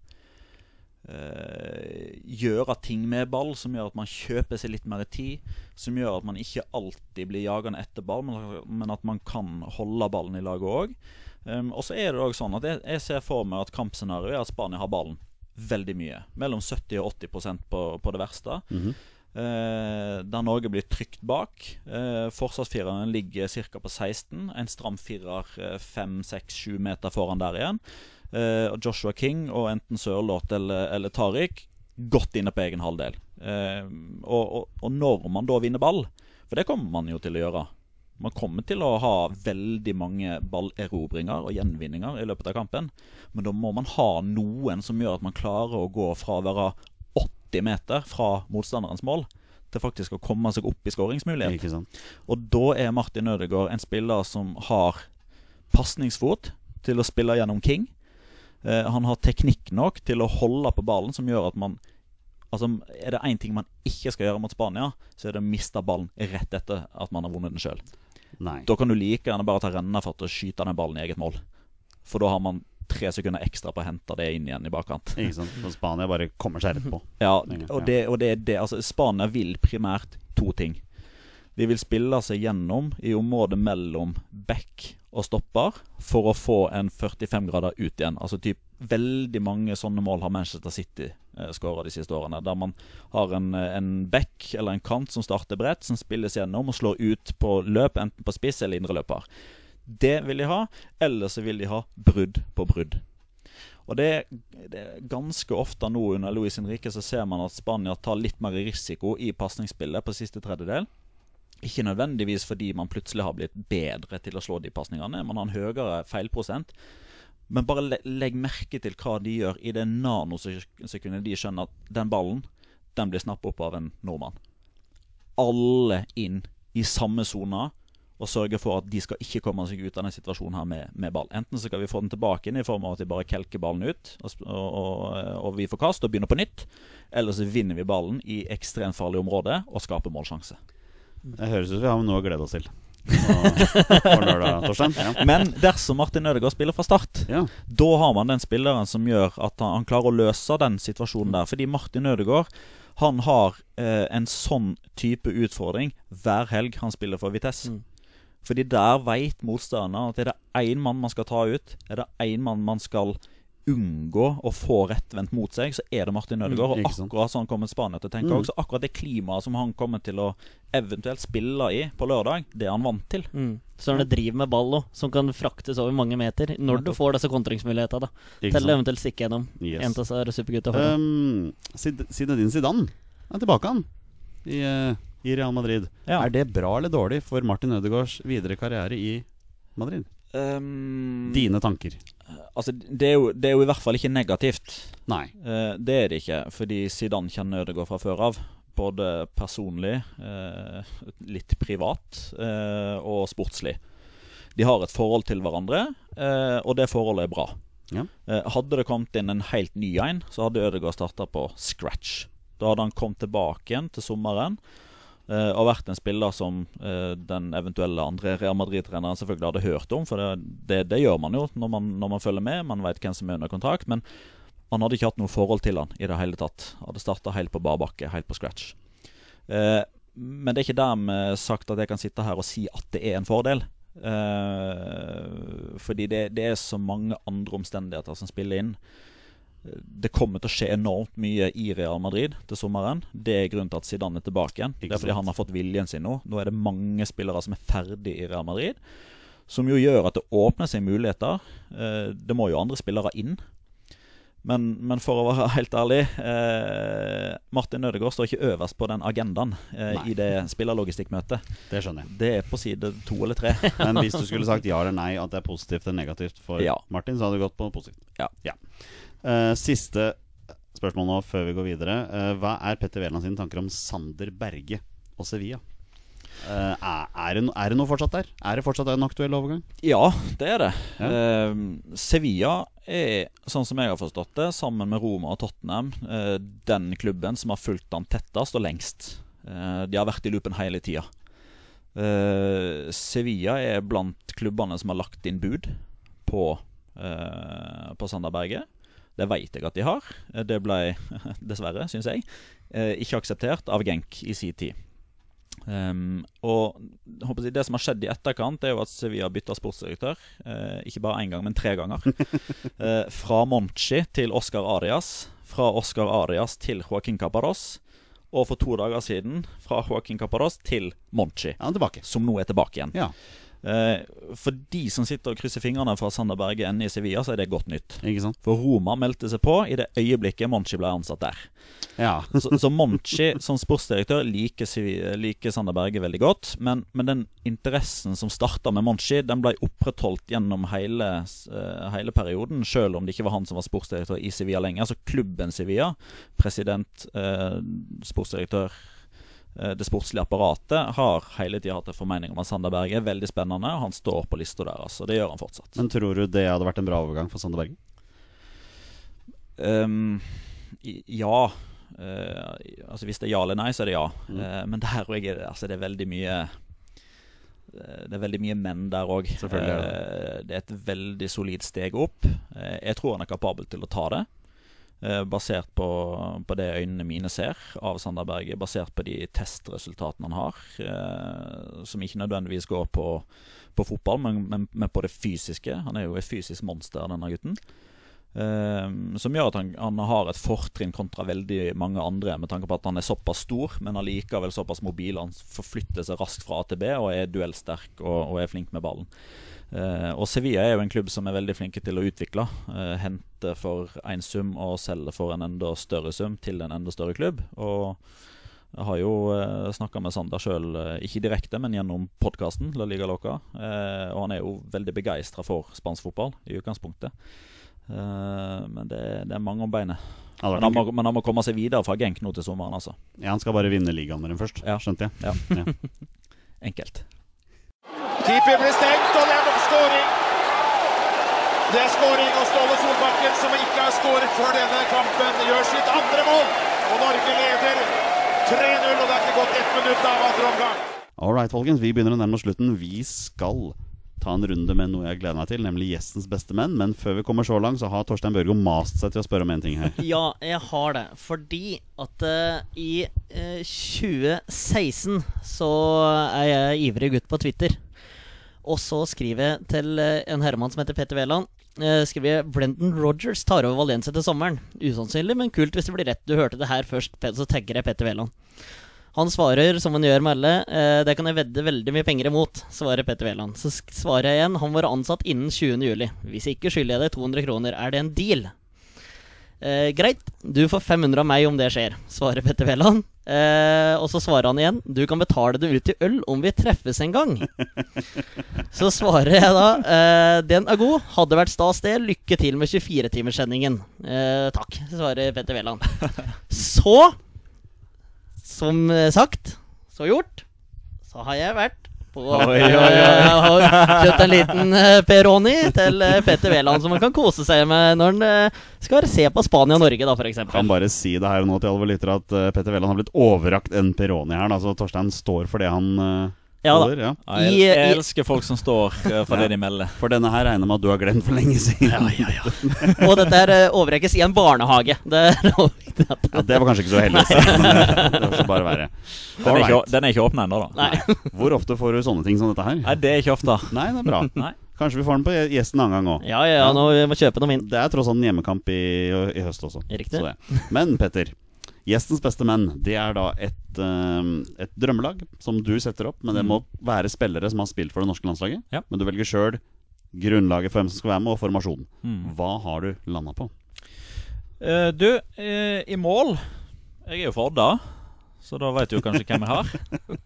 eh, gjøre ting med ball, som gjør at man kjøper seg litt mer tid. Som gjør at man ikke alltid blir jagende etter ball, men, at man kan holde ballen i laget òg. Um, og så er det også sånn at jeg, jeg ser for meg at kampscenarioet er at Spania har ballen veldig mye. Mellom 70 og 80% på, på det verste. Mhm. Eh, der Norge blir trygt bak. Eh, Forsvarsfireren ligger ca. på 16. En stram firer 5-6-7 meter foran der igjen. Eh, Joshua King og enten Sørloth eller, eller Tariq godt inne på egen halvdel. Eh, og, og, og når man da vinner ball, for det kommer man jo til å gjøre Man kommer til å ha veldig mange ballerobringer og gjenvinninger i løpet av kampen. Men da må man ha noen som gjør at man klarer å gå fra å være 80 meter fra motstanderens mål til faktisk å komme seg opp i skåringsmulighet. Og da er Martin Ødegaard en spiller som har pasningsfot til å spille gjennom King. Eh, han har teknikk nok til å holde på ballen, som gjør at man Altså, Er det én ting man ikke skal gjøre mot Spania, så er det å miste ballen rett etter at man har vunnet den sjøl. Da kan du like gjerne bare ta rennefart og skyte den ballen i eget mål. For da har man tre sekunder ekstra på å hente det inn igjen i bakkant. Ikke sant? Så Spania bare kommer seg rett på. Ja, og det, og det er det Altså, Spania vil primært to ting. De vil spille seg gjennom i området mellom back og stopper for å få en 45 grader ut igjen. Altså typ Veldig mange sånne mål har Manchester City eh, skåra de siste årene. Der man har en, eh, en back eller en kant som starter bredt, som spilles gjennom og slår ut på løp, enten på spiss eller indre løper. Det vil de ha. Eller så vil de ha brudd på brudd. Og det, det er ganske ofte nå under Luis Henrique så ser man at Spania tar litt mer risiko i pasningsspillet på siste tredjedel. Ikke nødvendigvis fordi man plutselig har blitt bedre til å slå de pasningene. Man har en høyere feilprosent. Men bare le legg merke til hva de gjør i det nanosekundet de skjønner at den ballen den blir snappet opp av en nordmann. Alle inn i samme sone og sørge for at de skal ikke komme seg ut av denne situasjonen her med, med ball. Enten så skal vi få den tilbake inn i form av at de bare kelker ballen ut, og, og, og, og vi får kast og begynner på nytt. Eller så vinner vi ballen i ekstremt farlig område og skaper målsjanse. Det høres ut som vi har noe å glede oss til lørdag, Ja. Men dersom Martin Ødegaard spiller fra start, ja. da har man den spilleren som gjør at han, han klarer å løse den situasjonen der. Fordi Martin Ødegaard han har eh, en sånn type utfordring hver helg han spiller for Vitesse. Mm. Fordi der veit motstanderen at er det én mann man skal ta ut, er det én mann man skal unngå å få rettvendt mot seg, så er det Martin Ødegaard. Mm, og akkurat sånn kommer Spania til å tenke Mm. Akkurat det klimaet som han kommer til å eventuelt spille i på lørdag, det er han vant til. Mm. Så er det driver med ball òg, som kan fraktes over mange meter, når du får disse kontringsmulighetene, da, til sant? eventuelt stikke gjennom Yes. en av disse supergutta. Um, Zinedine Zidane er tilbake, han. I, eh, I Real Madrid. Ja. Er det bra eller dårlig for Martin Ødegaards videre karriere i Madrid? Um, Dine tanker? Altså, det er, jo, det er jo i hvert fall ikke negativt. Nei. Uh, det er det ikke, fordi Zidane kjenner Ødegaard fra før av. Både personlig, uh, litt privat uh, og sportslig. De har et forhold til hverandre, eh, og det forholdet er bra. Ja. Eh, hadde det kommet inn en helt ny en, så hadde Ødegaard starta på scratch. Da hadde han kommet tilbake igjen til sommeren eh, og vært en spiller som uh, den eventuelle andre Real Madrid-treneren selvfølgelig hadde hørt om. For det, det, det gjør man jo når man, når man følger med. Man vet hvem som er under kontrakt. Men han hadde ikke hatt noe forhold til han i det hele tatt. Hadde starta helt på bar bakke, helt på scratch. Uh, men det er ikke dermed sagt at jeg kan sitte her og si at det er en fordel. Fordi det, det er så mange andre omstendigheter som spiller inn. Det kommer til å skje enormt mye i Real Madrid til sommeren. Det er grunnen til at Zidane er tilbake igjen. Det er fordi han har fått viljen sin nå. Nå er det mange spillere som er ferdig i Real Madrid. Som jo gjør at det åpner seg muligheter. Eh, Det må jo andre spillere inn. Men, men for å være helt ærlig eh, Martin Ødegaard står ikke øverst på den agendaen eh, i det spillerlogistikkmøtet. Det skjønner jeg. Det er på side to eller tre. Men hvis du skulle sagt ja eller nei, at det er positivt eller negativt for Ja. Martin, så hadde du gått på positivt. Ja. Eh, siste spørsmål nå før vi går videre. Eh, hva er Petter Wæland sine tanker om Sander Berge og Sevilla? Uh, er, er, det, er det noe fortsatt der? Er det fortsatt en aktuell overgang? Ja, det er det. Ja. Uh, Sevilla er, sånn som jeg har forstått det, sammen med Roma og Tottenham, uh, den klubben som har fulgt han tettest og lengst. Eh, de har vært i loopen hele tida. Eh, Sevilla er blant klubbene som har lagt inn bud på, eh, på Sander Berge. Det veit jeg at de har. Det ble, dessverre, syns jeg, eh, ikke akseptert av Genk i sin tid. Um, og jeg Det som har skjedd i etterkant, er jo at Sevilla bytta sportsdirektør. Uh, ikke bare én gang, men tre ganger. Uh, fra Monchi til Oscar Arias. Fra Oscar Arias til Joaquin Caparros. Og for to dager siden fra Joaquin Caparros til Monchi, Ja, som nå er tilbake igjen. Ja, for de som sitter og krysser fingrene for at Sander Berge ender i Sevilla, så er det godt nytt. For Roma meldte seg på i det øyeblikket Monchi ble ansatt der. Ja. Så, så Monchi som sportsdirektør liker, liker Sander Berge veldig godt. Men, men den interessen som starta med Monchi, den ble opprettholdt gjennom hele, eh, hele perioden. Selv om det ikke var han som var sportsdirektør i Sevilla lenger. Altså klubben Sevilla, president, eh, sportsdirektør eh, det sportslige apparatet har hele tida hatt en formening om at Sander Berge er veldig spennende. Og han står på lista der. altså. det gjør han fortsatt. Men tror du det hadde vært en bra overgang for Sander Berge? Um, ja. Uh, altså Hvis det er ja eller nei, så er det ja. Mm. Uh, men der òg er altså det er veldig mye det er veldig mye menn der òg. Det. det er et veldig solid steg opp. Jeg tror han er kapabel til å ta det. Basert på, på det øynene mine ser av Sander Berge. Basert på de testresultatene han har. Som ikke nødvendigvis går på, på fotball, men, men, men, på det fysiske. Han er jo et fysisk monster, denne gutten. Eh, som gjør at han, han har et fortrinn kontra veldig mange andre, med tanke på at han er såpass stor, men allikevel såpass mobil. Han forflytter seg raskt fra A til B og er duellsterk og, og er flink med ballen. Uh, og Sevilla er jo en klubb som er veldig flinke til å utvikle. Uh, hente for én sum og selge for en enda større sum til en enda større klubb. Og jeg har jo eh, snakka med Sander sjøl, uh, ikke direkte, men gjennom podkasten La Liga Loca. Og han er jo veldig begeistra for spansk fotball i utgangspunktet. Men det, det, er mange om beinet. Ja, men, han må, men, han må, komme seg videre fra Genk nå til sommeren. altså Ja, Han skal bare vinne ligaen med dem først, ja. skjønte jeg. Ja. ja. Enkelt. Keeper blir stengt, og det er skåring. Det er skåring, og Ståle Solbakken, som ikke har skåret før denne kampen, gjør sitt andre mål. Og Norge leder 3-0, og det er ikke gått ett minutt av andre omgang. All right, folkens. Vi begynner å nærme oss slutten. Vi skal ta en runde med noe jeg gleder meg til, nemlig gjestens beste menn. Men før vi kommer så langt, så har Torstein Børgo mast seg til å spørre om en ting her. Ja, jeg har det. Fordi at uh, i uh, 2016 så er jeg ivrig gutt på Twitter. Og så skriver jeg til uh, en herremann som heter Petter Wæland. Uh, skriver Brendan Rogers tar over Valencia til sommeren. Usannsynlig, men kult hvis det blir rett. Du hørte det her først, så tagger jeg Petter Wæland. Han svarer som han gjør med alle. Eh, det kan jeg vedde veldig mye penger imot, svarer Petter Wæland. Så svarer jeg igjen. Han var ansatt innen 20.07. Hvis ikke skylder jeg deg 200 kroner. Er det en deal? Eh, greit, du får 500 av meg om det skjer, svarer Petter Wæland. Eh, og så svarer han igjen. Du kan betale det ut i øl om vi treffes en gang. så svarer jeg da. Eh, den er god. Hadde vært stas, det. Lykke til med 24-timerssendingen. Eh, takk, svarer Petter Wæland. Så som eh, sagt, så gjort, så har jeg vært på oi, oi, oi. kjøpt en liten uh, Peroni til uh, Petter Wæland, som han kan kose seg med når han uh, skal se på Spania-Norge, da, f.eks. Kan bare si det her og nå til alle lyttere at Petter Wæland har blitt overrakt en Peroni her. Da. Så Torstein står for det han ja, da. Ja. Jeg, jeg, elsker folk som står uh, for ja. det de melder. For denne her regner med at du har glemt for lenge siden. Ja, ja, ja. og dette er uh, overrekkes i en barnehage. Det, ja, det var kanskje ikke så heldig, det, det får bare være. Den er, ikke, den er ikke åpna ennå, da. Nei. Hvor ofte får du sånne ting som dette her? Nei, Det er ikke ofte. Nei, det er bra. Nei. Kanskje vi får den på gjesten en annen gang òg. Ja, ja, ja, nå må vi kjøpe noe vin. Det er tross alt en hjemmekamp i, i høst også. Riktig. Men Petter, Gjestens beste menn, det er da et, uh, et, drømmelag som du setter opp. Men det må mm. være spillere som har spilt for det norske landslaget. Ja. Men du velger sjøl grunnlaget for hvem som skal være med, og formasjonen. Mm. Hva har du landa på? Uh, du, uh, i mål Jeg er jo for Odda. Så da veit du kanskje hvem jeg har.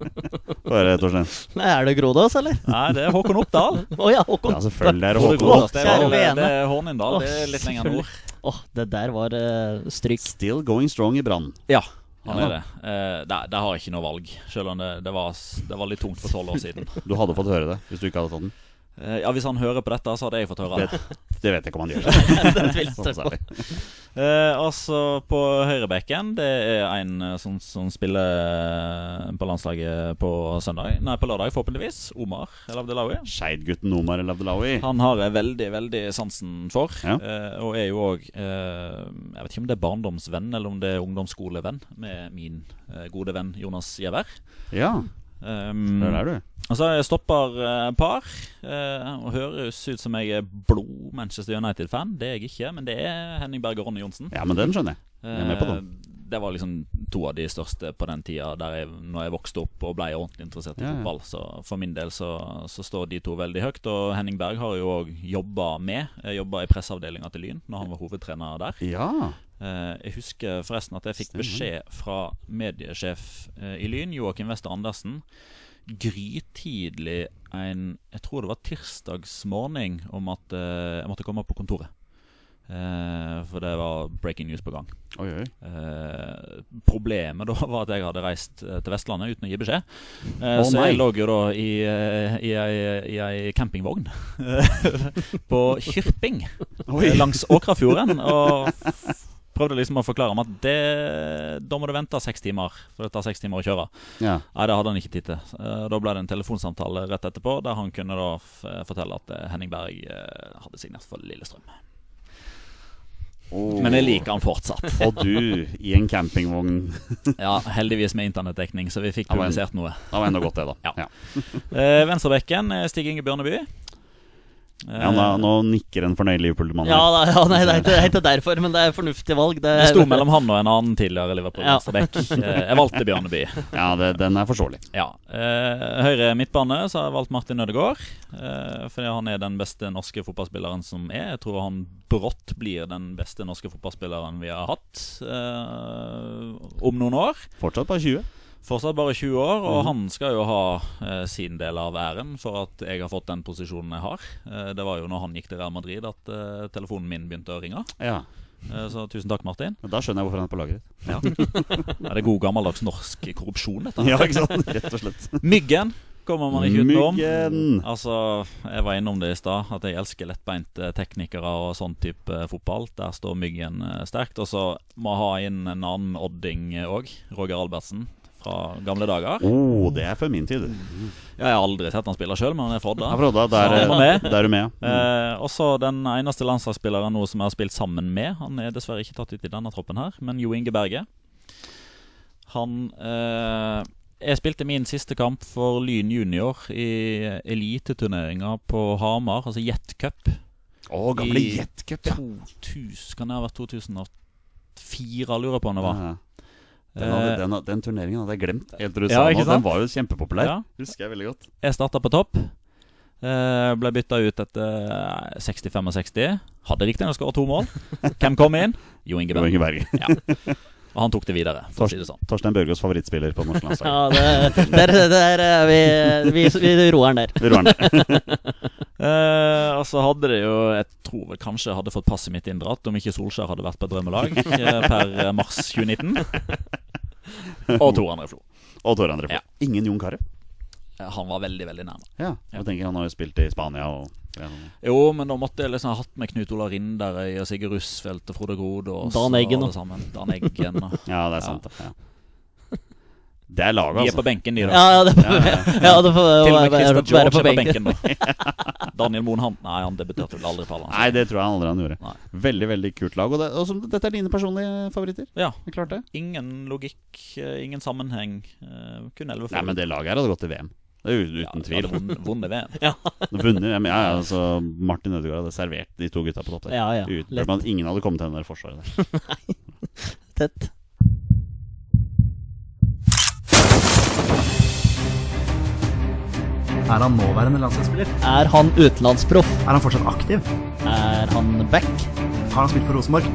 Hva er det, Torstein? Nei, Er det Grodås, eller? Nei, det er Håkon Oppdal. oh, ja, Håkon. ja, selvfølgelig er det Håkon Oppdal. Det, er, det er Hornindal. Det er litt lenger nord. Åh, oh, det der var uh, stryk. Still going strong i Brann. Ja, han er det. Uh, det, det har jeg ikke noe valg, selv om det, det, var, det var litt tungt for tolv år siden. Du hadde fått høre det hvis du ikke hadde tatt den? Uh, ja, Hvis han hører på dette, så hadde jeg fått høre det. Det, vet jeg ikke om han gjør. sånn uh, altså på høyrebekken, det er en uh, som, som, spiller på landslaget på søndag Nei, på lørdag, forhåpentligvis. Omar El Abdelawi. Skeidgutten Omar El Abdelawi. Han har jeg veldig, veldig sansen for. Ja. og er jo òg Jeg vet ikke om det er barndomsvenn eller om det er ungdomsskolevenn med min gode venn Jonas Giæver. Ja. Um, Der er du. Altså, jeg stopper uh, par. Uh, og høres ut som jeg er blod Manchester United-fan. Det er jeg ikke, men det er Henning Berg og Ronny Johnsen. Ja, men den skjønner jeg. Jeg er med på den. Uh, det var liksom to av de største på den tida der jeg, når jeg vokste opp og ble ordentlig interessert i ja, ja. fotball. Så for min del så, så, står de to veldig høyt. Og Henning Berg har jo òg jobba med. Jobba i presseavdelinga til Lyn når han var hovedtrener der. Ja jeg husker forresten at jeg fikk beskjed fra mediesjef i Lyn, Joakim Wester Andersen, grytidlig en Jeg tror det var tirsdagsmorgen om at uh, jeg måtte komme opp på kontoret. Eh, for det var breaking news på gang. Oi, oi. Eh, problemet da var at jeg hadde reist eh, til Vestlandet uten å gi beskjed. Eh, oh, så nei. jeg lå jo da i, eh, i, i ei campingvogn på Kyrping eh, langs Åkrafjorden. Og prøvde liksom å forklare ham at det, da må du vente seks timer, for det tar seks timer å kjøre. Ja. Nei, det hadde han ikke tid til. Eh, Da ble det en telefonsamtale rett etterpå, der han kunne da fortelle at eh, Henning Berg eh, hadde signert for Lillestrøm. Oh. Men jeg liker han fortsatt. Og du i en campingvogn. Ja, heldigvis med internettdekning, så vi fikk publisert noe. Det var enda godt, det, da. Ja. ja. Venstrebekken Stig Inge Bjørneby. Eh, Ja, nå, nå nikker en fornøyd Liverpool-mann. Ja, da, ja nei, det er, ikke, det er ikke derfor, men det er fornuftig valg. Det, det sto mellom han og en annen tidligere. Liverpool-venstrebekk. Ja. jeg valgte Bjørneby. Ja, det, den er forståelig. Ja. Eh, høyre midtbane så har jeg valgt Martin Ødegaard. Eh, fordi han er den beste norske fotballspilleren som er. Jeg tror han brått blir den beste norske fotballspilleren vi har hatt eh, om noen år. Fortsatt bare 20. Fortsatt bare 20 år, og Mhm. han skal jo ha eh, sin del av æren for at jeg har fått den posisjonen jeg har. Eh, det var jo når han gikk til Real Madrid at eh, telefonen min begynte å ringe. Ja. Eh, så tusen takk, Martin. Da skjønner jeg hvorfor han er på laget ditt. Ja. Er det god gammeldags norsk korrupsjon, dette? Ja, ikke sant? Rett og slett. Myggen kommer man ikke utenom. Myggen! Altså, Jeg var innom det i stad, at jeg elsker lettbeinte teknikere og sånn type fotball. Der står Myggen eh, sterkt. Og så må jeg ha inn en annen odding òg. Roger Albertsen fra gamle dager. Oh, det er før min tid. Jeg har aldri sett han spille sjøl, men han er fra Odda. Ja, der, der er du med. ja. Eh, også den eneste landslagsspilleren nå som jeg har spilt sammen med. Han er dessverre ikke tatt ut i denne troppen her, men Jo Inge Berge. Han eh, Jeg spilte min siste kamp for Lyn junior i eliteturneringa på Hamar, altså Jet Cup. Å, gamle Jet Jetcup, ja. 2000, kan det ha vært 2004, lurer på om det var. Ja. Den, hadde, Eh, den, den turneringen hadde jeg glemt. Helt til du Ja, sa nå. Den var jo kjempepopulær. Ja. Husker jeg veldig godt. Jeg starta på topp. Uh, ble bytta ut etter eh, 60-65. Hadde riktignok skåra to mål. Hvem kom inn? Jo Inge Jo Inge Berg. Ja. Og han tok det videre, for å si det sånn. Torstein Børgos favorittspiller på norsk landslag. Ja, det, der, der er vi, vi, vi roer den der. Vi roer den. der og så hadde det jo Jeg tror vel kanskje jeg hadde fått passet mitt inndratt om ikke Solskjær hadde vært på drømmelag eh, per eh, mars 2019. Og Tor André Flo. Og Tor André Flo. Ja. Ingen Jon Carew. Han var veldig, veldig nærme. Ja, jeg tenker Han har jo spilt i Spania og. Jo, men da måtte jeg liksom ha hatt med Knut Ola Rinderøy og Sigurd Russfeldt og Frode Grode og Dan Eggen, Og, da. Dan Eggen og Ja, det er sant. Ja. Det er laget, De er altså. på benken, de, da. Ja, ja, det, Ja, ja, ja, det får Til og med Christian Christer George på er på benken. benken, da. Daniel Moen han Nei, han debuterte vel aldri på Nei, det tror jeg aldri han gjorde. Nei. Veldig veldig kult lag. Og, det, og som, dette er dine personlige favoritter? Ja. Det klart det. Ingen logikk, eh, ingen sammenheng. eh, Kun elleve Nei, men det laget her hadde gått til VM. Det er uten tvil. Vunnet VM. VM. Vunnet VM. Ja, ja, altså Martin Ødegaard hadde servert de to gutta på topp der. Ja, ja, Uten ingen hadde kommet til det der forsvaret der. Tett. Er han nåværende landslagsspiller? Er han utenlandsproff? Er han fortsatt aktiv? Er han back? Har han spilt for Rosenborg?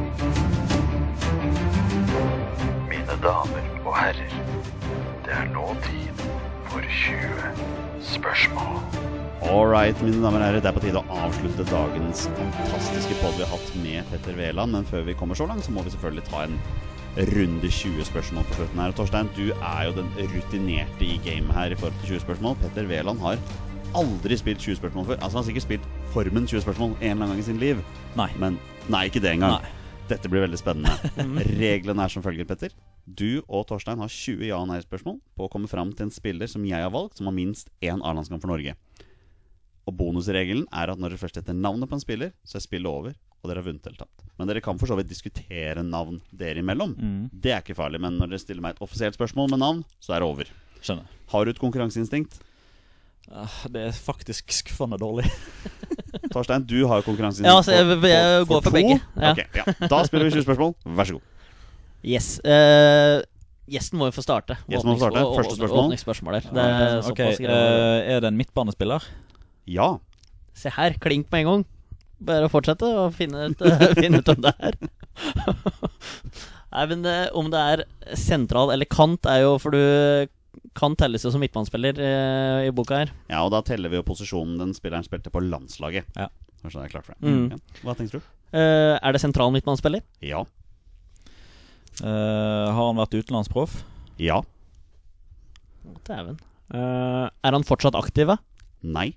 Mine damer og herrer, det er nå tid for 20 spørsmål. All right, mine damer og herrer, det er på tide å avslutte dagens fantastiske pod vi har hatt med Petter Wæland. Men før vi kommer så langt, så må vi selvfølgelig ta en runde 20 spørsmål på slutten her. Torstein, du er jo den rutinerte i gamet her i forhold til 20 spørsmål. Petter Wæland har aldri spilt 20 spørsmål før. Altså Han har sikkert spilt formen 20 spørsmål en eller annen gang i sin liv. Nei. Men nei, ikke det engang. Nei. Dette blir veldig spennende. Reglene er som følger, Petter. Du og Torstein har 20 ja- og nei-spørsmål på å komme fram til en spiller som jeg har valgt, som har minst én A-landskamp for Norge. Og bonusregelen er at når dere først heter navnet på en spiller, så er spillet over, og dere har vunnet eller tapt. Men dere kan for så vidt diskutere navn dere imellom. Mm. Det er ikke farlig, men når dere stiller meg et offisielt spørsmål med navn, så er det over. Skjønner. Har du et konkurranseinstinkt? Ah, Det er faktisk skuffende dårlig. Torstein, du har jo konkurranseinstinkt. Ja, så jeg- jeg går for to. begge. Ja. Okay, ja. Da spiller vi 20 spørsmål. Vær så god. Yes. Uh, gjesten må jo få starte. Gjesten må få starte. Første spørsmål. Åpningsspørsmål der. Det er okay. uh, eh, Er det en midtbanespiller? Ja. Se her, klink med en gang. Bare å fortsette og finne ut, finne ut om det er. Nei, men det, om det er sentral eller kant, er jo For du kan telles jo som midtbanespiller eh, i boka her. Ja, og da teller vi jo posisjonen den spilleren spilte på landslaget. Ja. Kanskje det er klart for deg. Mm. Ja. Hva tenker du? Eh, er det sentral midtbanespiller? Ja. Eh, har han vært utenlandsproff? Ja. Å, Dæven. Eh, er han fortsatt aktiv? Nei.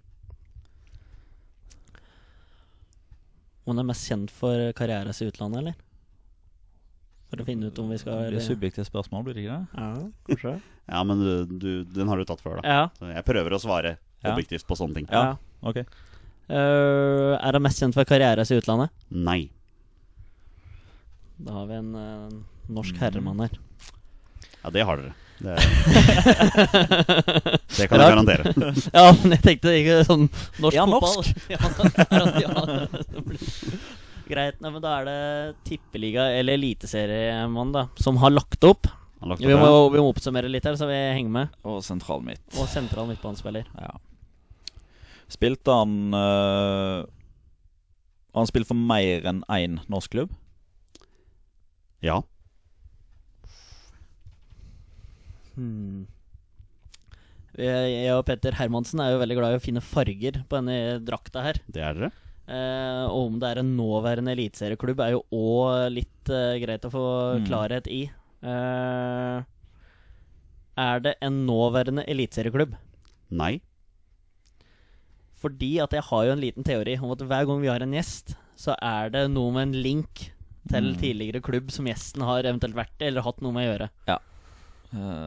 Om han er mest kjent for karrieren sin i utlandet, eller? For å finne ut om vi skal Det blir subjektivt spørsmål, blir det ikke det? Ja, kanskje. Ja, men du, du, den har du tatt før, da. ja. Så jeg prøver å svare Ja. objektivt på sånne ting. ja. Ok. uh, er han mest kjent for karrieren sin i utlandet? Nei. Da har vi en uh, norsk herremann her. Ja, det har dere. Det, det kan jeg garantere. ja, men jeg tenkte ikke sånn norsk ja, fotball. ja, ja. Greit. Nei, men da er det tippeliga eller eliteseriemann da som har lagt opp. Lagt Vi må, vi må oppsummere litt her, så vi henger med. Og sentral midt. Og sentral midtbanespiller. Ja. Spilte han øh, Har han spilt for mer enn én norsk klubb? Ja. Hmm. Jeg og Petter Hermansen er jo veldig glad i å finne farger på denne drakta her. Det er dere. Eh, og om det er en nåværende eliteserieklubb, er jo òg litt eh, greit å få Mm. klarhet i. Eh, er det en nåværende eliteserieklubb? Nei. Fordi at jeg har jo en liten teori om at hver gang vi har en gjest, så er det noe med en link til Mm. tidligere klubb som gjesten har eventuelt vært i eller hatt noe med å gjøre. Uh,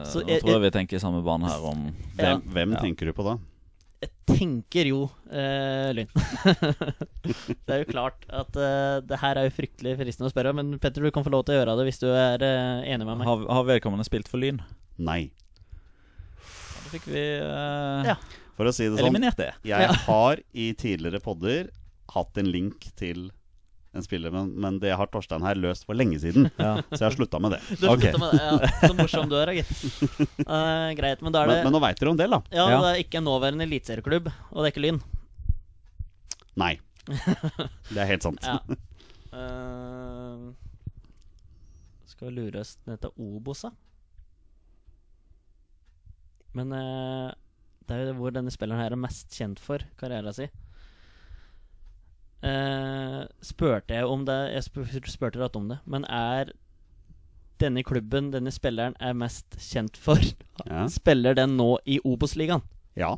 Så nå jeg- tror jeg vi tenker i samme bane her om Ja. Hvem, hvem Ja. tenker du på da? Jeg tenker jo eh, Lyn. det er jo klart at eh, det her er jo fryktelig fristende å spørre, men Petter, du kan få lov til å gjøre det hvis du er eh, enig med meg. Har, har vedkommende spilt for Lyn? Nei. Da fikk vi eh, Ja. For å si det sånn, eliminert det. jeg har i tidligere podder hatt en link til en spiller, men, men det har Torstein her løst for lenge siden. Ja. Så jeg har slutta med det. Du har okay. med det, ja. Så morsom du er, da, gitt. Uh, greit, men da er det Men, men nå veit dere om det, da. Ja, Ja. det er ikke en nåværende eliteserieklubb, og det er ikke Lyn. Nei. Det er helt sant. Ja. Uh, skal lure oss ned til Obos, da? Men uh, det er jo hvor denne spilleren her er mest kjent for karrieren sin. Eh, spurte jeg om det Jeg spur- spurte rett om det, men er denne klubben denne spilleren er mest kjent for, Ja. spiller den nå i Obos-ligaen? Ja,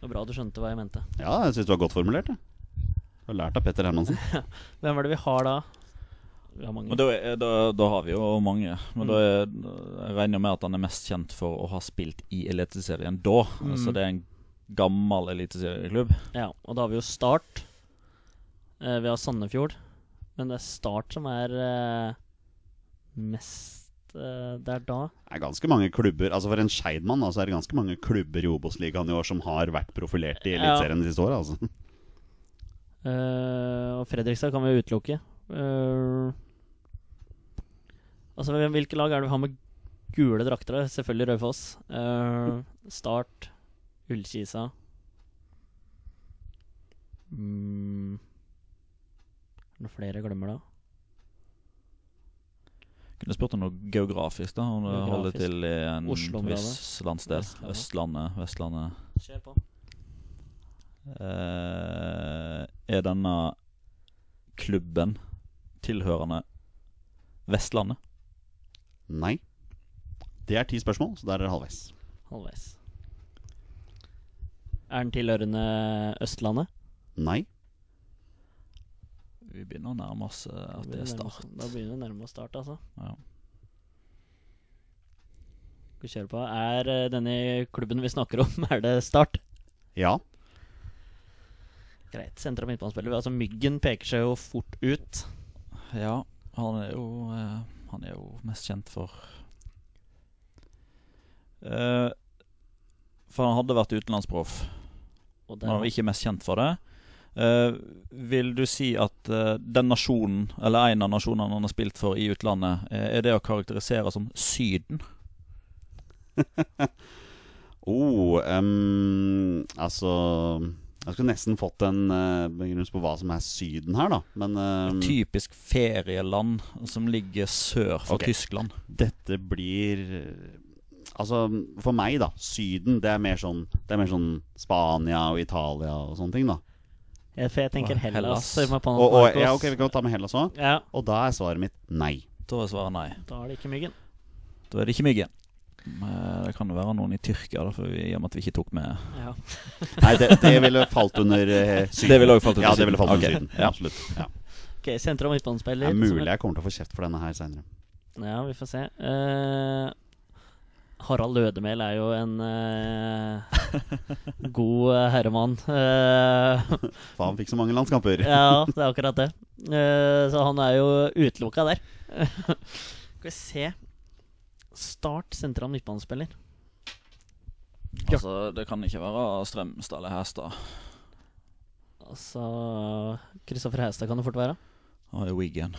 Det var bra du skjønte hva jeg mente. ja jeg syns du har godt formulert det. Du har lært av Petter Hermansen. Hvem er det vi har da? Vi har mange. Men da, er, da, da har vi jo mange. Men da er, jeg regner med at han er mest kjent for å ha spilt i Eliteserien da. Mm. Så det er en gammel eliteserieklubb. Ja, og da har vi jo Start. Eh, vi har Sandefjord. Men det er Start som er eh, mest eh, Det er da. Det er ganske mange klubber Altså For en Skeidmann altså, er det ganske mange klubber i Obos-ligaen i år som har vært profilert i Ja. De siste åra. Altså. Uh, og Fredrikstad kan vi jo utelukke. Uh, altså, hvilke lag er det vi har med gule drakter? Selvfølgelig Raufoss. Uh, Start. Ullkisa. Mm. Det flere jeg glemmer da? Kunne spurt om noe geografisk, da. Om du holder til i en viss landsdel. Vestlandet. Østlandet, Vestlandet. Kjør på. Uh, er denne klubben tilhørende Vestlandet? Nei. Det er ti spørsmål, så der er det halvveis. Halvveis. Er den tilhørende Østlandet? Nei. Vi begynner å nærme oss eh, at det er start. Da begynner vi å nærme oss start, altså. Ja. Skal vi kjøre på. Er eh, denne klubben vi snakker om, er det Start? Ja. Greit. Sentra midtbanespiller. Altså Myggen peker seg jo fort ut. ja, han er jo eh, Han er jo mest kjent for eh, For han hadde vært utenlandsproff. Og Men han var ikke mest kjent for det. Uh, vil du si at uh, den nasjonen, eller en av nasjonene han har spilt for i utlandet, eh, er det å karakterisere som Syden? Oh, um, altså Jeg skulle nesten fått en uh, begrunnelse på hva som er Syden her, da. Men ehm, Typisk ferieland som ligger sør for okay. Tyskland. dette blir Altså, for meg, da. Syden, det er mer sånn Det er mer sånn Spania og Italia og sånne ting, da. Ja, for jeg tenker Hellas. Hellas. Og, og, ja, ok, Vi kan ta med Hellas òg. Ja, Og da er svaret mitt nei. Da er svaret nei. da er det ikke Myggen. Da er det ikke Myggen. Men Det kan jo være noen i Tyrkia, da, for vi, i og med at vi ikke tok med Ja. Nei, det, det ville falt under eh, Syden. Det ville også falt under Ja, det ville falt under okay. Syden. ja. Absolutt. Ja. Ok, sentrum- og Det midtbanespiller. er mulig jeg kommer til å få kjeft for denne her seinere. Ja, vi får se. Eh, Harald Lødemel er jo en uh, god eh, herremann. Uh, han fikk så mange landskamper. ja, det er akkurat det. Uh, så han er jo utelukka der. Skal vi se Start sentral midtbanespiller. Altså, Det kan ikke være Strømstad eller Hestad. Altså Kristoffer Hestad kan det fort være. Og i Wiggen,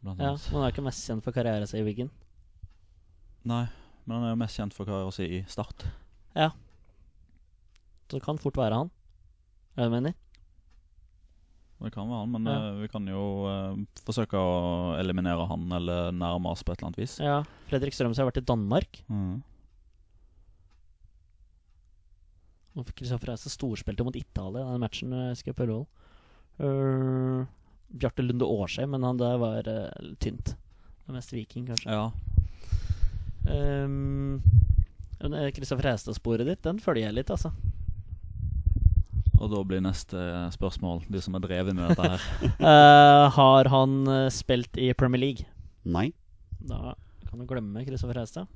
blant Ja, men Han er ikke mest kjent for karrieren sin i Wiggen. Nei, men han er jo mest kjent for karrieren sin i Start. Ja. Så det kan fort være han. Er det du mener? Det kan være han, men Ja. uh, vi kan jo uh, forsøke å eliminere han eller nærme oss på et eller annet vis. Ja. Fredrik Strømsø har vært i Danmark. Mm. Kristoffer Reise storspilte mot Italia den matchen husker jeg på Ullevål. Uh, Bjarte Lunde Årsheim, men han der var uh, tynt. Det er mest Viking, kanskje. Ja. Um, men, eh, Kristoffer Hæstad-sporet ditt, den følger jeg litt, altså. Og da blir neste spørsmål, du som har drevet med dette her. uh, har han eh, spilt i Premier League? Nei. Da kan du glemme Kristoffer se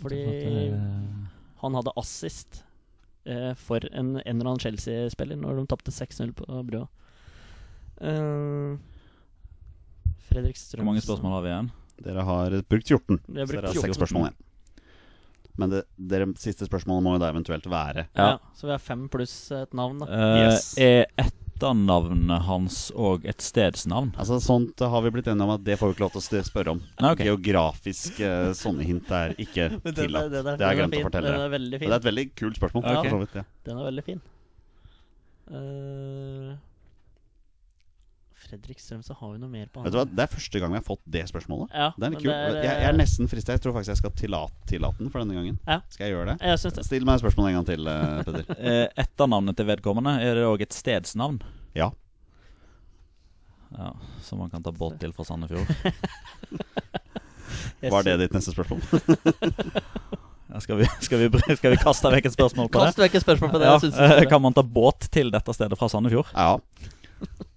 Fordi- Han hadde assist uh, for en, en eller annen Chelsea-spiller når de tapte 6-0 på brua. Uh, Fredrik Strømsen Hvor mange spørsmål har vi igjen? Dere har brukt 14. Vi har Så brukt dere har 14. seks spørsmål igjen. Men det dere siste spørsmålet må jo da eventuelt være Ja. Ja. Så vi har fem pluss et navn, da. Eh, Yes. Er etternavnet hans òg et stedsnavn? Altså Sånt har vi blitt enige om at det får vi ikke lov til å st- spørre om. Nei, ok. Geografiske sånne hint er ikke Men den er- tillatt. den er- Det har jeg den er glemt å fortelle Den dere. er veldig Men fin. det er et veldig kult spørsmål. Ja. for så vidt, ja. Den er veldig fin. Eh, Fredrik så har vi noe mer på Vet du hva, Det er første gang vi har fått det spørsmålet. Ja, Det er litt kult. det er, jeg, jeg er nesten frista. Jeg tror faktisk jeg skal tillate, tillate den for denne gangen. Ja. Skal jeg gjøre det? Jeg det. Still meg spørsmålet en gang til, eh, Petter. Eh, etternavnet til vedkommende, er det òg et stedsnavn? Ja. Ja, Som man kan ta båt til fra Sandefjord? Var det ditt neste spørsmål? Ja, skal, vi, skal, vi, skal vi kaste vekk et spørsmål på Kast det? vekk et spørsmål på det. Ja, jeg synes det eh, det. kan man ta båt til dette stedet fra Sandefjord? Ja.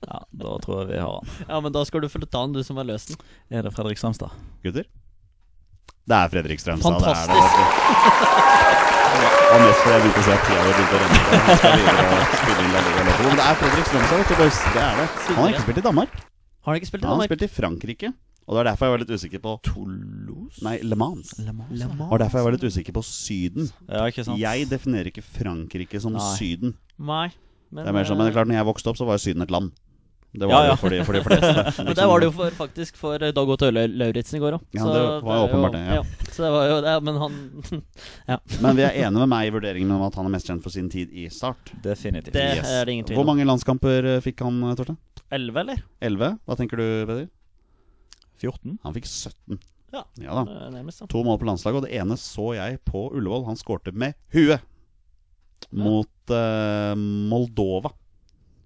Ja, Da tror jeg vi har han. ja, men da skal du få ta den, du som har løst den. Er det Fredrik Strømstad? Gutter? Det er Fredrik Strømstad. Fantastisk. Det er det. Og mest fordi jeg begynte å se at tida hadde begynt å renne. Han skal videre og spille inn La Liga Loco. Men det er Fredrik Strømstad, vet du, boys. Det er det. Han har ikke spilt i Danmark. Har han ikke spilt i Han har Danmark? spilt i Frankrike. Og det var derfor jeg var litt usikker på Toulouse? Nei, Le Mans. Le Mans. Og derfor jeg var litt usikker på Syden. Ja, ikke sant? Jeg definerer ikke Frankrike som Nei. Syden. Nei. Men, Det er mer sånn, men det er eh, klart, når jeg vokste opp, så var jo Syden et land. Det var Ja, det ja. jo for de, for de fleste. Men det var det jo for, faktisk for eh, Dag Otto Lau- Lauritzen i går òg. Ja, det var jo åpenbart det, ja. Så det var jo det, men han Men vi er enige med meg i vurderingen om at han er mest kjent for sin tid i Start. Definitivt. Det Yes. er det ingen tvil Hvor mange landskamper eh, fikk han, eh, Torstein? 11, eller? 11? Hva tenker du, Peder? 14? Han fikk 17. Ja. da. Eh, Nærmest, da. To mål på landslaget, og det ene så jeg på Ullevål. Han skårte med huet. Mot uh, Moldova,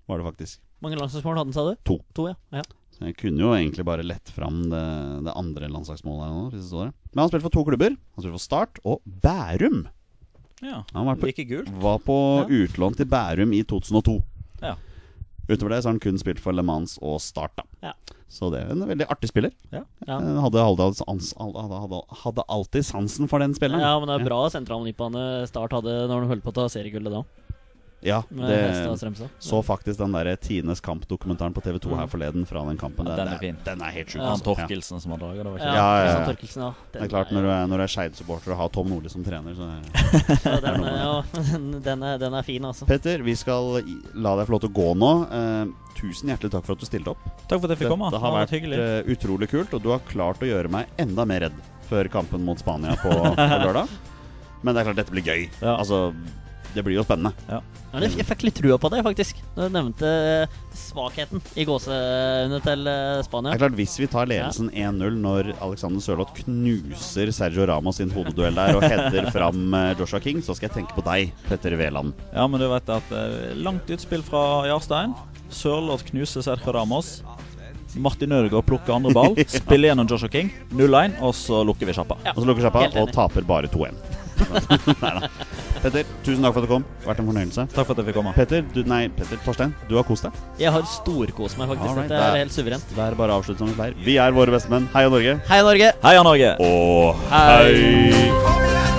var det faktisk. Mange landslagsmål hadde han, sa du? To. To, ja. ja. Så jeg kunne jo egentlig bare lett fram det, det andre landslagsmålet her nå. Hvis det står det. Men han spilte for to klubber. Han spilte for Start og Bærum. Ja. Han var på, Like gult. var på utlån til Bærum i 2002. Ja. Utover det så har han kun spilt for Le Mans og Start. da Ja. Så det er en veldig artig spiller. Ja. Ja. Eh, Hadde, hadde, hadde, alltid sansen for den spilleren. ja, men det er bra sentral midtbane Start hadde når de holdt på å ta seriegullet da. Ja, det så faktisk den der Tines kamp-dokumentaren på TV2 her forleden fra den kampen. Ja, den er fin. Den er helt sjuk. Ja. Altså. Ja. Torkelsen som har draget, det var Ja, ikke Ja, ja, ja. Torkelsen, ja. Det er klart, når du er, når du er Skeid-supporter og har Tom Nordli som trener, så er Ja, den, er- ja, den, er, den er fin, altså. Petter, vi skal la deg få lov til å gå nå. Eh, tusen hjertelig takk for at du stilte opp. Takk for at jeg fikk komme. Det har vært hyggelig. eh, utrolig kult, og du har klart å gjøre meg enda mer redd før kampen mot Spania på, på lørdag. Men det er klart, dette blir gøy. Ja. Altså, det blir jo spennende. Ja, jeg fikk litt trua på det, faktisk. Når du nevnte eh, svakheten i gåseøynene til Spania. Det er klart Hvis vi tar ledelsen 1-0 når Alexander Sørloth knuser Sergio Ramos sin hodeduell der og header fram eh, Joshua King, så skal jeg tenke på deg, Petter Veland. Ja, men du vet at eh, Langt utspill fra Jarstein. Sørloth knuser Sergio Ramos. Martin Ødegaard plukker andre ball. Spiller gjennom Joshua King. 0-1, og så lukker vi sjappa. Ja. Og så lukker sjappa Helt og taper bare 2-1. Neida. Petter, tusen takk for at du kom. Vært en fornøyelse. Takk for at jeg fikk komme. Petter, du, nei, Petter Torstein, du har kost deg. Jeg har storkost meg, faktisk. Right, det er helt suverent. Det er bare å avslutte som vi pleier. Vi er våre bestemenn. Heia Norge. Hei, Norge! Heia Norge! Og Hei. hei.